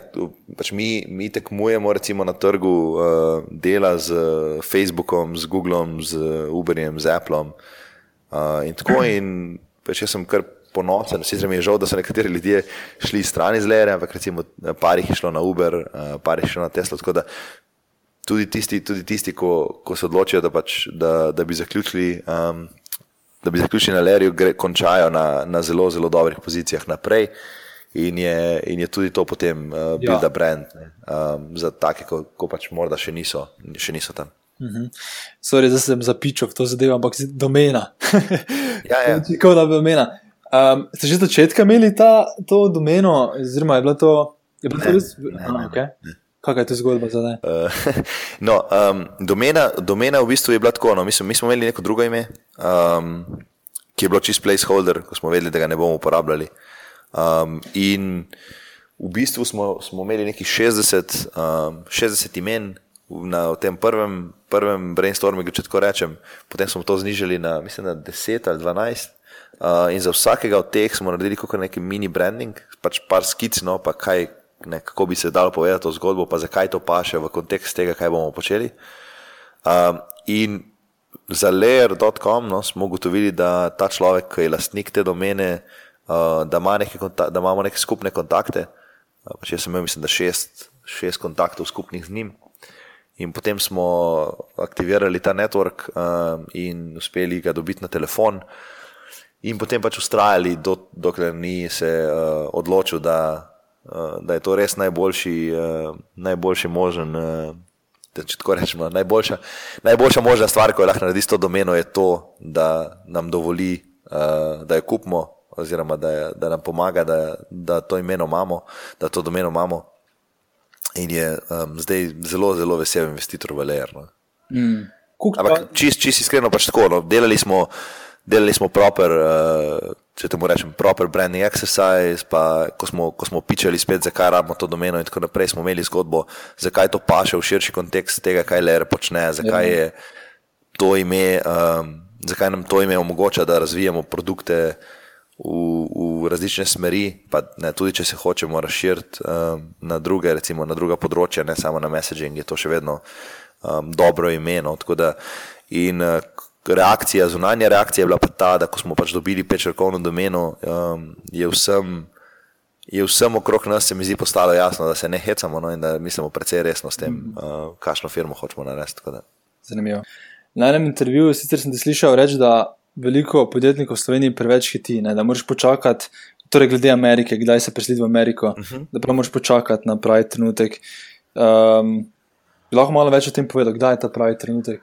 [SPEAKER 2] pač mi, mi tekmujemo na trgu uh, dela z Facebookom, z Googlom, z Uberjem, z Applom. Uh, in tako in pač jaz sem kar ponosen, sicer mi je žal, da so nekateri ljudje šli stran iz Lere, ampak recimo par jih je šlo na Uber, uh, par jih je šlo na Tesla. Tudi tisti, tudi tisti ko, ko se odločijo, da, pač, da, da bi zaključili um, da bi zaključili na Lerju, končajo na, na zelo, zelo dobrih pozicijah naprej. In je, in je tudi to potem uh, bil ja. da brand um, za take, ko, ko pač morda še niso, še niso tam.
[SPEAKER 1] Uh -huh. Sorry, zdaj sem zapičal to zadevo, ampak domena.
[SPEAKER 2] ja, ja.
[SPEAKER 1] Tako da domena. Um, ste že začetka imeli ta, to domeno, oziroma je bilo to, je bilo ne, to res? Ne, ne, ah, okay. ne. Kaj je to zgodba za zdaj? Uh,
[SPEAKER 2] no, um, domena, domena v bistvu je bila tako. No, mi, smo, mi smo imeli neko drugo ime, um, ki je bilo čist placeholder, ko smo vedeli, da ga ne bomo uporabljali. Um, in v bistvu smo, smo imeli nekih 60, um, 60 imen na tem prvem, prvem brainstormingu, če tako rečem. Potem smo to znižali na, mislim, na 10 ali 12. Uh, in za vsakega od teh smo naredili kot neki mini branding, pač par skic, no, pa kaj ne, kako bi se dalo povedati to zgodbo, pa zakaj to paše v kontekst tega, kaj bomo počeli. Um, in za layer.com no, smo ugotovili, da ta človek, ki je lastnik te domene, uh, da, ima kontak, da imamo neke skupne kontakte. Uh, jaz sem imel, mislim, da šest, šest kontaktov skupnih z njim. In potem smo aktivirali ta network um, in uspeli ga dobiti na telefon. In potem pač ustrajali, do, dokler ni se uh, odločil, da da je to res najboljši, uh, najboljši možen. Uh, če tako rečemo, najboljša, najboljša možna stvar, ko je lahko naredi s to domeno, je to, da nam dovoli, da jo kupimo, oziroma da, je, da nam pomaga, da, da to imeno imamo, da to domeno imamo. In je um, zdaj zelo, zelo vesel investitor v Leer. No. Mm. Ampak čist, čist iskreno pač tako. No. Delali smo delali smo proper, uh, če temu rečem, proper branding exercise, pa ko smo, ko smo pičali spet, zakaj rabimo to domeno in tako naprej, smo imeli zgodbo, zakaj to paše v širši kontekst tega, kaj LR počne, zakaj je to ime, um, zakaj nam to ime omogoča, da razvijamo produkte v, v različne smeri, pa ne, tudi če se hočemo razširiti um, na, druge, recimo, na druga področja, ne samo na messaging, je to še vedno um, dobro imeno. In uh, reakcija, zunanja reakcija je bila pa ta, da ko smo pač dobili pečrkovno domeno, um, je vsem. Je vsem okrog nas, se mi zdi, postalo jasno, da se ne hecamo no, in da mislimo precej resno s tem, uh, kakšno firmo hočemo narediti.
[SPEAKER 1] Zanimivo. Na enem intervjuju sicer sem ti slišal reči, da veliko podjetnikov v Sloveniji preveč hiti, ne? da moraš počakati, torej glede Amerike, kdaj se preseliti v Ameriko, uh mhm. -huh. da prav moraš počakati na pravi trenutek. Um, lahko malo več o tem povedal, kdaj je ta pravi trenutek.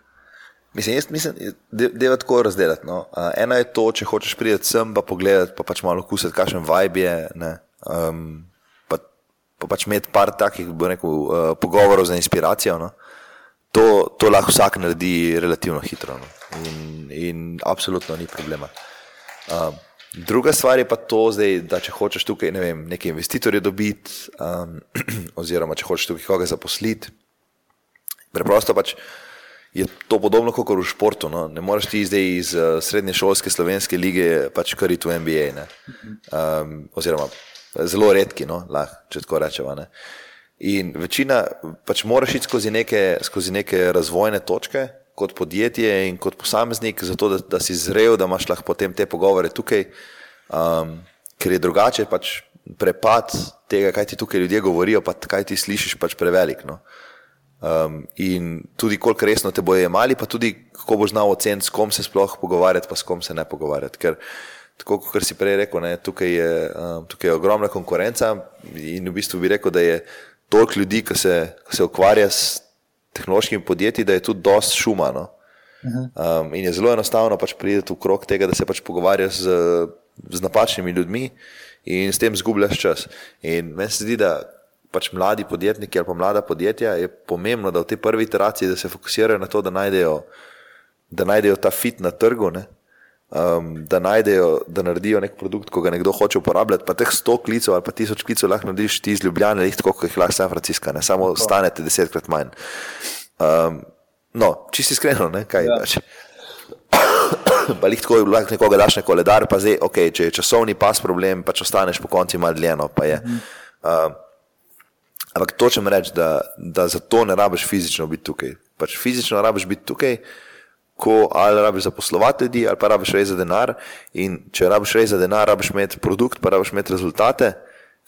[SPEAKER 2] Mislim, jaz mislim, da je tako razdeliti. No. Uh, eno je to, če hočeš priti sem, pa pogledati, pa pač malo kusiti, kakšen vibe je. Um, pa, pa pač imeti par takih rekel, uh, pogovorov za inspiracijo. No. To, to lahko vsak naredi relativno hitro. No in, in absolutno ni problema. Um, druga stvar je pa to, zdaj, da če hočeš tukaj ne vem, neke investitorje dobiti, um, oziroma če hočeš tukaj koga zaposliti, preprosto pač. Je to podobno kot v športu. No? Ne moreš ti zdaj iz uh, srednje šolske slovenske lige pač kar iti v NBA. Um, oziroma, zelo redki, no? Lah, če tako rečemo. In večina pač moraš iti skozi neke, skozi neke razvojne točke, kot podjetje in kot posameznik, zato da, da si zrel, da imaš lahko potem te pogovore tukaj, um, ker je drugače pač prepad tega, kaj ti tukaj ljudje govorijo, pa kaj ti slišiš, pač prevelik. No. Um, in tudi koliko resno te bojo imeli, pa tudi kako boš znal oceniti, s kom se sploh pogovarjati, pa s kom se ne pogovarjati. Ker, tako kot si prej rekel, ne, tukaj, je, um, tukaj je ogromna konkurenca in v bistvu bi rekel, da je toliko ljudi, ki se, ki se ukvarja s tehnološkimi podjetji, da je tudi dosti šuma. No? Um, in je zelo enostavno pač priti v krog tega, da se pač pogovarjaš z, z napačnimi ljudmi in s tem zgubljaš čas. In meni se zdi, da pač mladi podjetniki ali pa mlada podjetja je pomembno, da v tej prvi iteraciji se fokusirajo na to, da najdejo, da najdejo ta fit na trgu. Ne? um, da najdejo, da naredijo nek produkt, ko ga nekdo hoče uporabljati. Pa teh 100 klicev ali pa 1000 klicev lahko narediš ti iz Ljubljana, tako kot jih lahko San Francisco, ne samo stanete desetkrat manj. Um, no, čisti iskreno, ne, kaj ja. pač. Pa jih tako lahko nekoga daš na koledar, pa zdaj, okay, če je časovni pas problem, pač ostaneš po konci malo dljeno. Mhm. Um, ampak točem reči, da, da za to ne rabiš fizično biti tukaj. Pač fizično rabiš biti tukaj, ko ali rabiš zaposlovati ljudi, ali pa rabiš res za denar. In če rabiš res za denar, rabiš imeti produkt, pa rabiš imeti rezultate,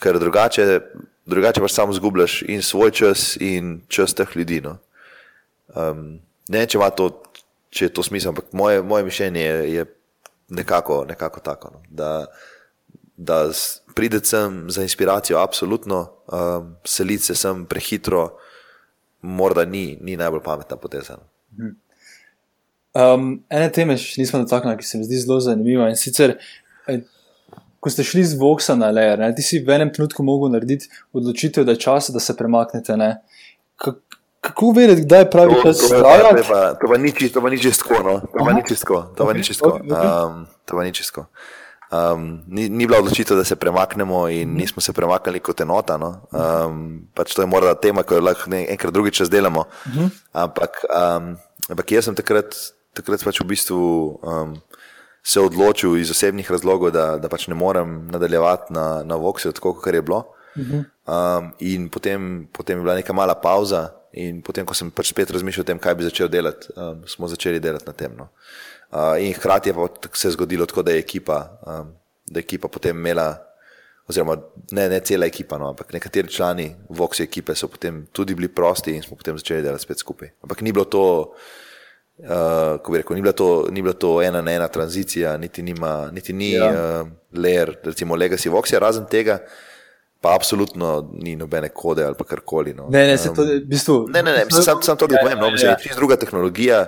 [SPEAKER 2] ker drugače, drugače pač samo zgubljaš in svoj čas, in čas teh ljudi. No. Um, ne, če ima to, če je to smisel, ampak moje, moje mišljenje je, je nekako, nekako tako. No. Da, da prideti sem za inspiracijo, absolutno, um, seliti se sem prehitro, morda ni, ni najbolj pametna poteza. No. Mhm.
[SPEAKER 1] Um, ene teme še nismo dotaknili, ki se mi zdi zelo zanimiva. In sicer, eh, ko ste šli z Voxa na Leer, ne, ti si v enem trenutku mogel narediti odločitev, da je čas, da se premaknete. Kako vedeti, kdaj je pravi čas?
[SPEAKER 2] To, to, to pa ni čisto, to pa ni čisto, no. to pa ni čisto, to pa ni čisto. Um, to pa ni čisto. Um, ni, ni bila odločitev, da se premaknemo, in mm. nismo se premaknili kot enota. No. Um, pač to je morda tema, ki jo lahko enkrat drugič razdelamo. Mm -hmm. ampak, um, ampak jaz sem takrat takrat pač v bistvu um, se odločil iz osebnih razlogov, da, da pač ne morem nadaljevati na, na Voxu, tako kot je bilo. Um, in potem, potem je bila neka mala pauza, in potem, ko sem pač spet razmišljal o tem, kaj bi začel delati, um, smo začeli delati na tem. No. Uh, in hkrati je pa se zgodilo tako, da je ekipa, um, da je ekipa potem imela. Oziroma, ne, ne cela ekipa, no, ampak nekateri člani Voxu ekipe so potem tudi bili prosti in smo potem začeli delati spet skupaj. Ampak ni bilo to, Uh, ko bi rekel, ni bila, to, ni bila to ena na ena tranzicija, niti, nima, niti ni ja. uh, layer, recimo Legacy Voxia, razen tega, pa absolutno ni nobene kode ali karkoli. No.
[SPEAKER 1] Ne, ne, um, to, v bistvu,
[SPEAKER 2] ne, ne, ne, sam, sam to povem, no, mislim, ja. čist druga tehnologija,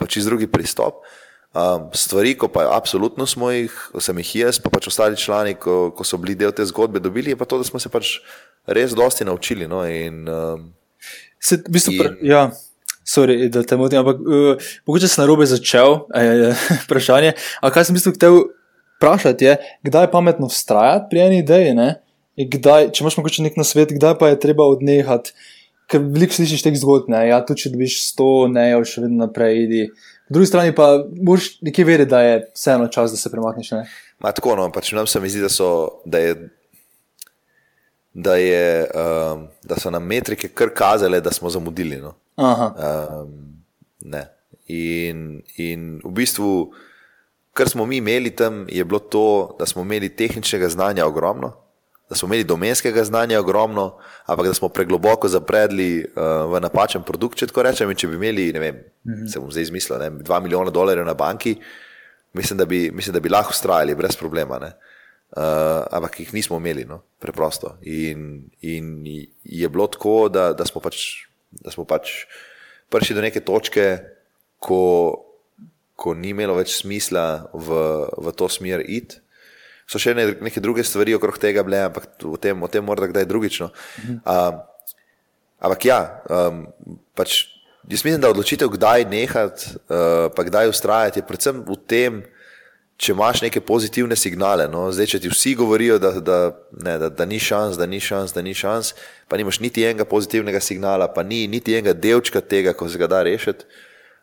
[SPEAKER 2] pa čist drugi pristop. Um, stvari, ko pa absolutno smo jih, sem jih jaz, pa pač ostali člani, ko, ko so bili del te zgodbe, dobili, je pa to, da smo se pač res dosti naučili. No, in, um,
[SPEAKER 1] se, v bistvu, in, ja. Sorry, da te motim, ampak uh, mogoče sem na robe začel, je vprašanje. Ampak kaj sem mislil, te vprašati je, kdaj je pametno vztrajati pri eni ideji, kdaj, če imaš mogoče nek na svet, kdaj pa je treba odnehati. Ker veliko slišiš teh zgodb, ne, ja, tudi če dobiš sto, ne, jo še vedno naprej idi. Po drugi strani pa moraš nekje vedeti, da je vseeno čas, da se premakneš. Ne?
[SPEAKER 2] Ma tako, no, pač nam se mi zdi, da, so, da, je, da, je, um, da so nam metrike kar kazale, da smo zamudili. No. Um, in, in v bistvu, kar smo mi imeli tam, je bilo to, da smo imeli tehničnega znanja ogromno, da smo imeli domenskega znanja ogromno, ampak da smo pregloboko zapredli uh, v napačen produkt. Če tako rečem, če bi imeli, ne vem, mm -hmm. se bom zdaj izmislil, ne, 2 milijona dolarjev na banki, mislim, da bi, mislim, da bi lahko ustrajali brez problema. Ne. Uh, ampak jih nismo imeli, no, preprosto. In, in je bilo tako, da, da, smo pač, da smo pač prišli do neke točke, ko, ko ni imelo več smisla v, v to smer iti so še ne, neke druge stvari okrog tega bile, ampak o tem, o tem morda kdaj drugično. Um, ampak ja, um, pač, jaz mislim, da odločitev, kdaj nehati, uh, pa kdaj ustrajati, je predvsem v tem, če imaš neke pozitivne signale. No? Zdaj, če ti vsi govorijo, da, da, ne, da, da ni šans, da ni šans, da ni šans, pa nimaš niti enega pozitivnega signala, pa ni niti enega delčka tega, ko se ga da rešiti.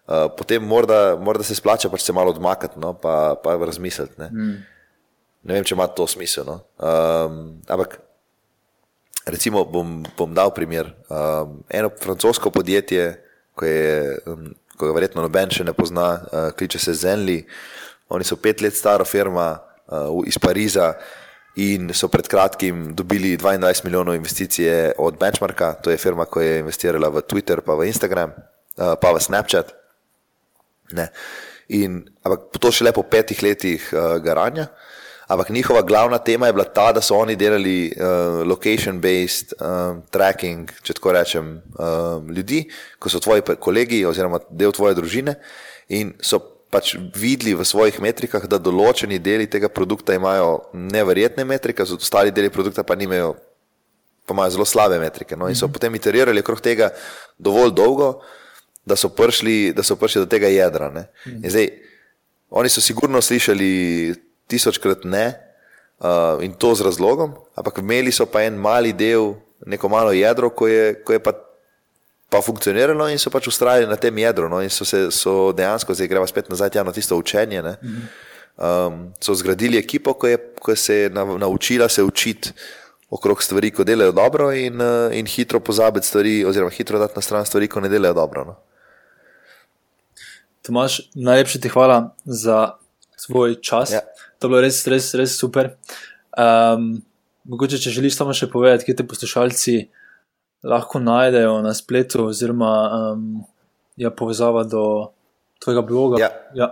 [SPEAKER 2] Uh, potem morda, morda se splača pač se malo odmakniti, no, pa, pa razmisliti. Mm. Ne vem, če ima to smisel. No? Um, ampak, recimo, bom, bom dal primer. Um, eno francosko podjetje, ko je, um, ko ga verjetno noben še ne pozna, uh, kliče se Zenli. Oni so pet let stara firma uh, iz Pariza in so pred kratkim dobili 22 milijonov investicije od Benchmarka, to je firma, ki je investirala v Twitter, pa v Instagram, uh, pa v Snapchat. In, ampak to še le po petih letih uh, garanja. Ampak njihova glavna tema je bila ta, da so oni delali uh, location-based um, tracking, če tako rečem, um, ljudi, ko so tvoji kolegi oziroma del tvoje družine in so pač videli v svojih metrikah, da določeni deli tega produkta imajo neverjetne metrike, ostali deli produkta pa nimajo, pa imajo zelo slabe metrike. No? In so mm -hmm. potem iterirali okrog tega dovolj dolgo, da so prišli, da so prišli do tega jedra. Mm -hmm. In zdaj, oni so sigurno slišali tisočkrat ne uh, in to z razlogom, ampak imeli so pa en mali del, neko malo jedro, ko je, ko je pa, pa funkcioniralo in so pač ustrajali na tem jedru. No, in so se so dejansko, zdaj gremo spet nazaj na tisto učenje. Ne, um, so zgradili ekipo, ko je, ko se je naučila se učiti. Okrog stvari, ko delajo dobro, in, uh, in hitro pozabiti stvari, oziroma hitro dati na stran stvari, ko ne delajo dobro. No.
[SPEAKER 1] Tomaš, najlepša ti hvala za svoj čas. Ja. To je bilo res, res, res super. Um, mogoče, če želiš samo še povedati, kje te poslušalci lahko najdejo na spletu, oziroma um, ja, povezava do tvojega bloga.
[SPEAKER 2] Ja, ja.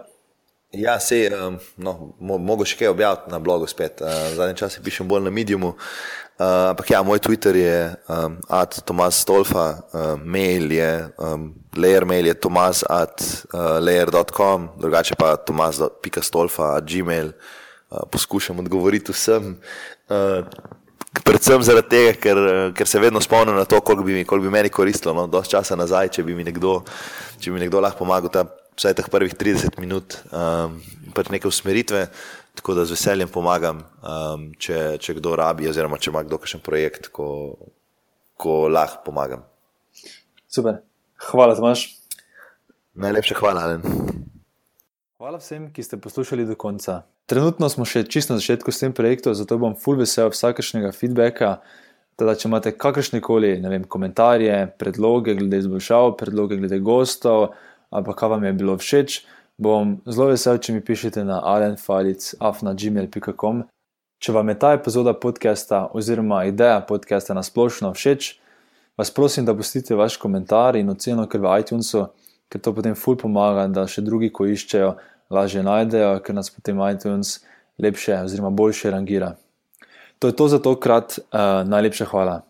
[SPEAKER 2] ja se um, no, mo mogo še kaj objaviti na blogu spet. Uh, zadnji čas pišem bolj na mediumu. Uh, ampak ja, moj Twitter je um, at Tomas Stolfa, uh, mail je um, layer mail je tomas at uh, layer.com, drugače pa tomas.stolfa at gmail. Uh, poskušam odgovoriti vsem. Uh, predvsem zaradi tega, ker, ker se vedno spomnim na to, koliko bi, mi, koliko bi meni koristilo. No, Dost časa nazaj, če bi mi nekdo, če bi mi nekdo lahko pomagal, ta, vsaj teh prvih 30 minut, um, pač neke usmeritve. Tako da z veseljem pomagam, um, če, če kdo rabi, oziroma če ima kdo kakšen projekt, ko, ko lahko pomagam.
[SPEAKER 1] Super, hvala, Tomaš.
[SPEAKER 2] Najlepša hvala, Alen.
[SPEAKER 1] Hvala vsem, ki ste poslušali do konca. Trenutno smo še čisto na začetku s tem projektom, zato bom full vesel vsakršnega feedbacka. Teda, če imate kakršne koli komentarje, predloge glede izboljšav, predloge glede gostov, ali pa kaj vam je bilo všeč bom zelo vesel, če mi pišete na alenfalic.afna.gmail.com. Če vam je ta epizoda podcasta oziroma ideja podcasta na splošno všeč, vas prosim, da pustite vaš komentar in oceno kar v iTunesu, ker to potem ful pomaga, da še drugi, ko iščejo, lažje najdejo, ker nas potem iTunes lepše oziroma boljše rangira. To je to za tokrat, uh, najlepša hvala.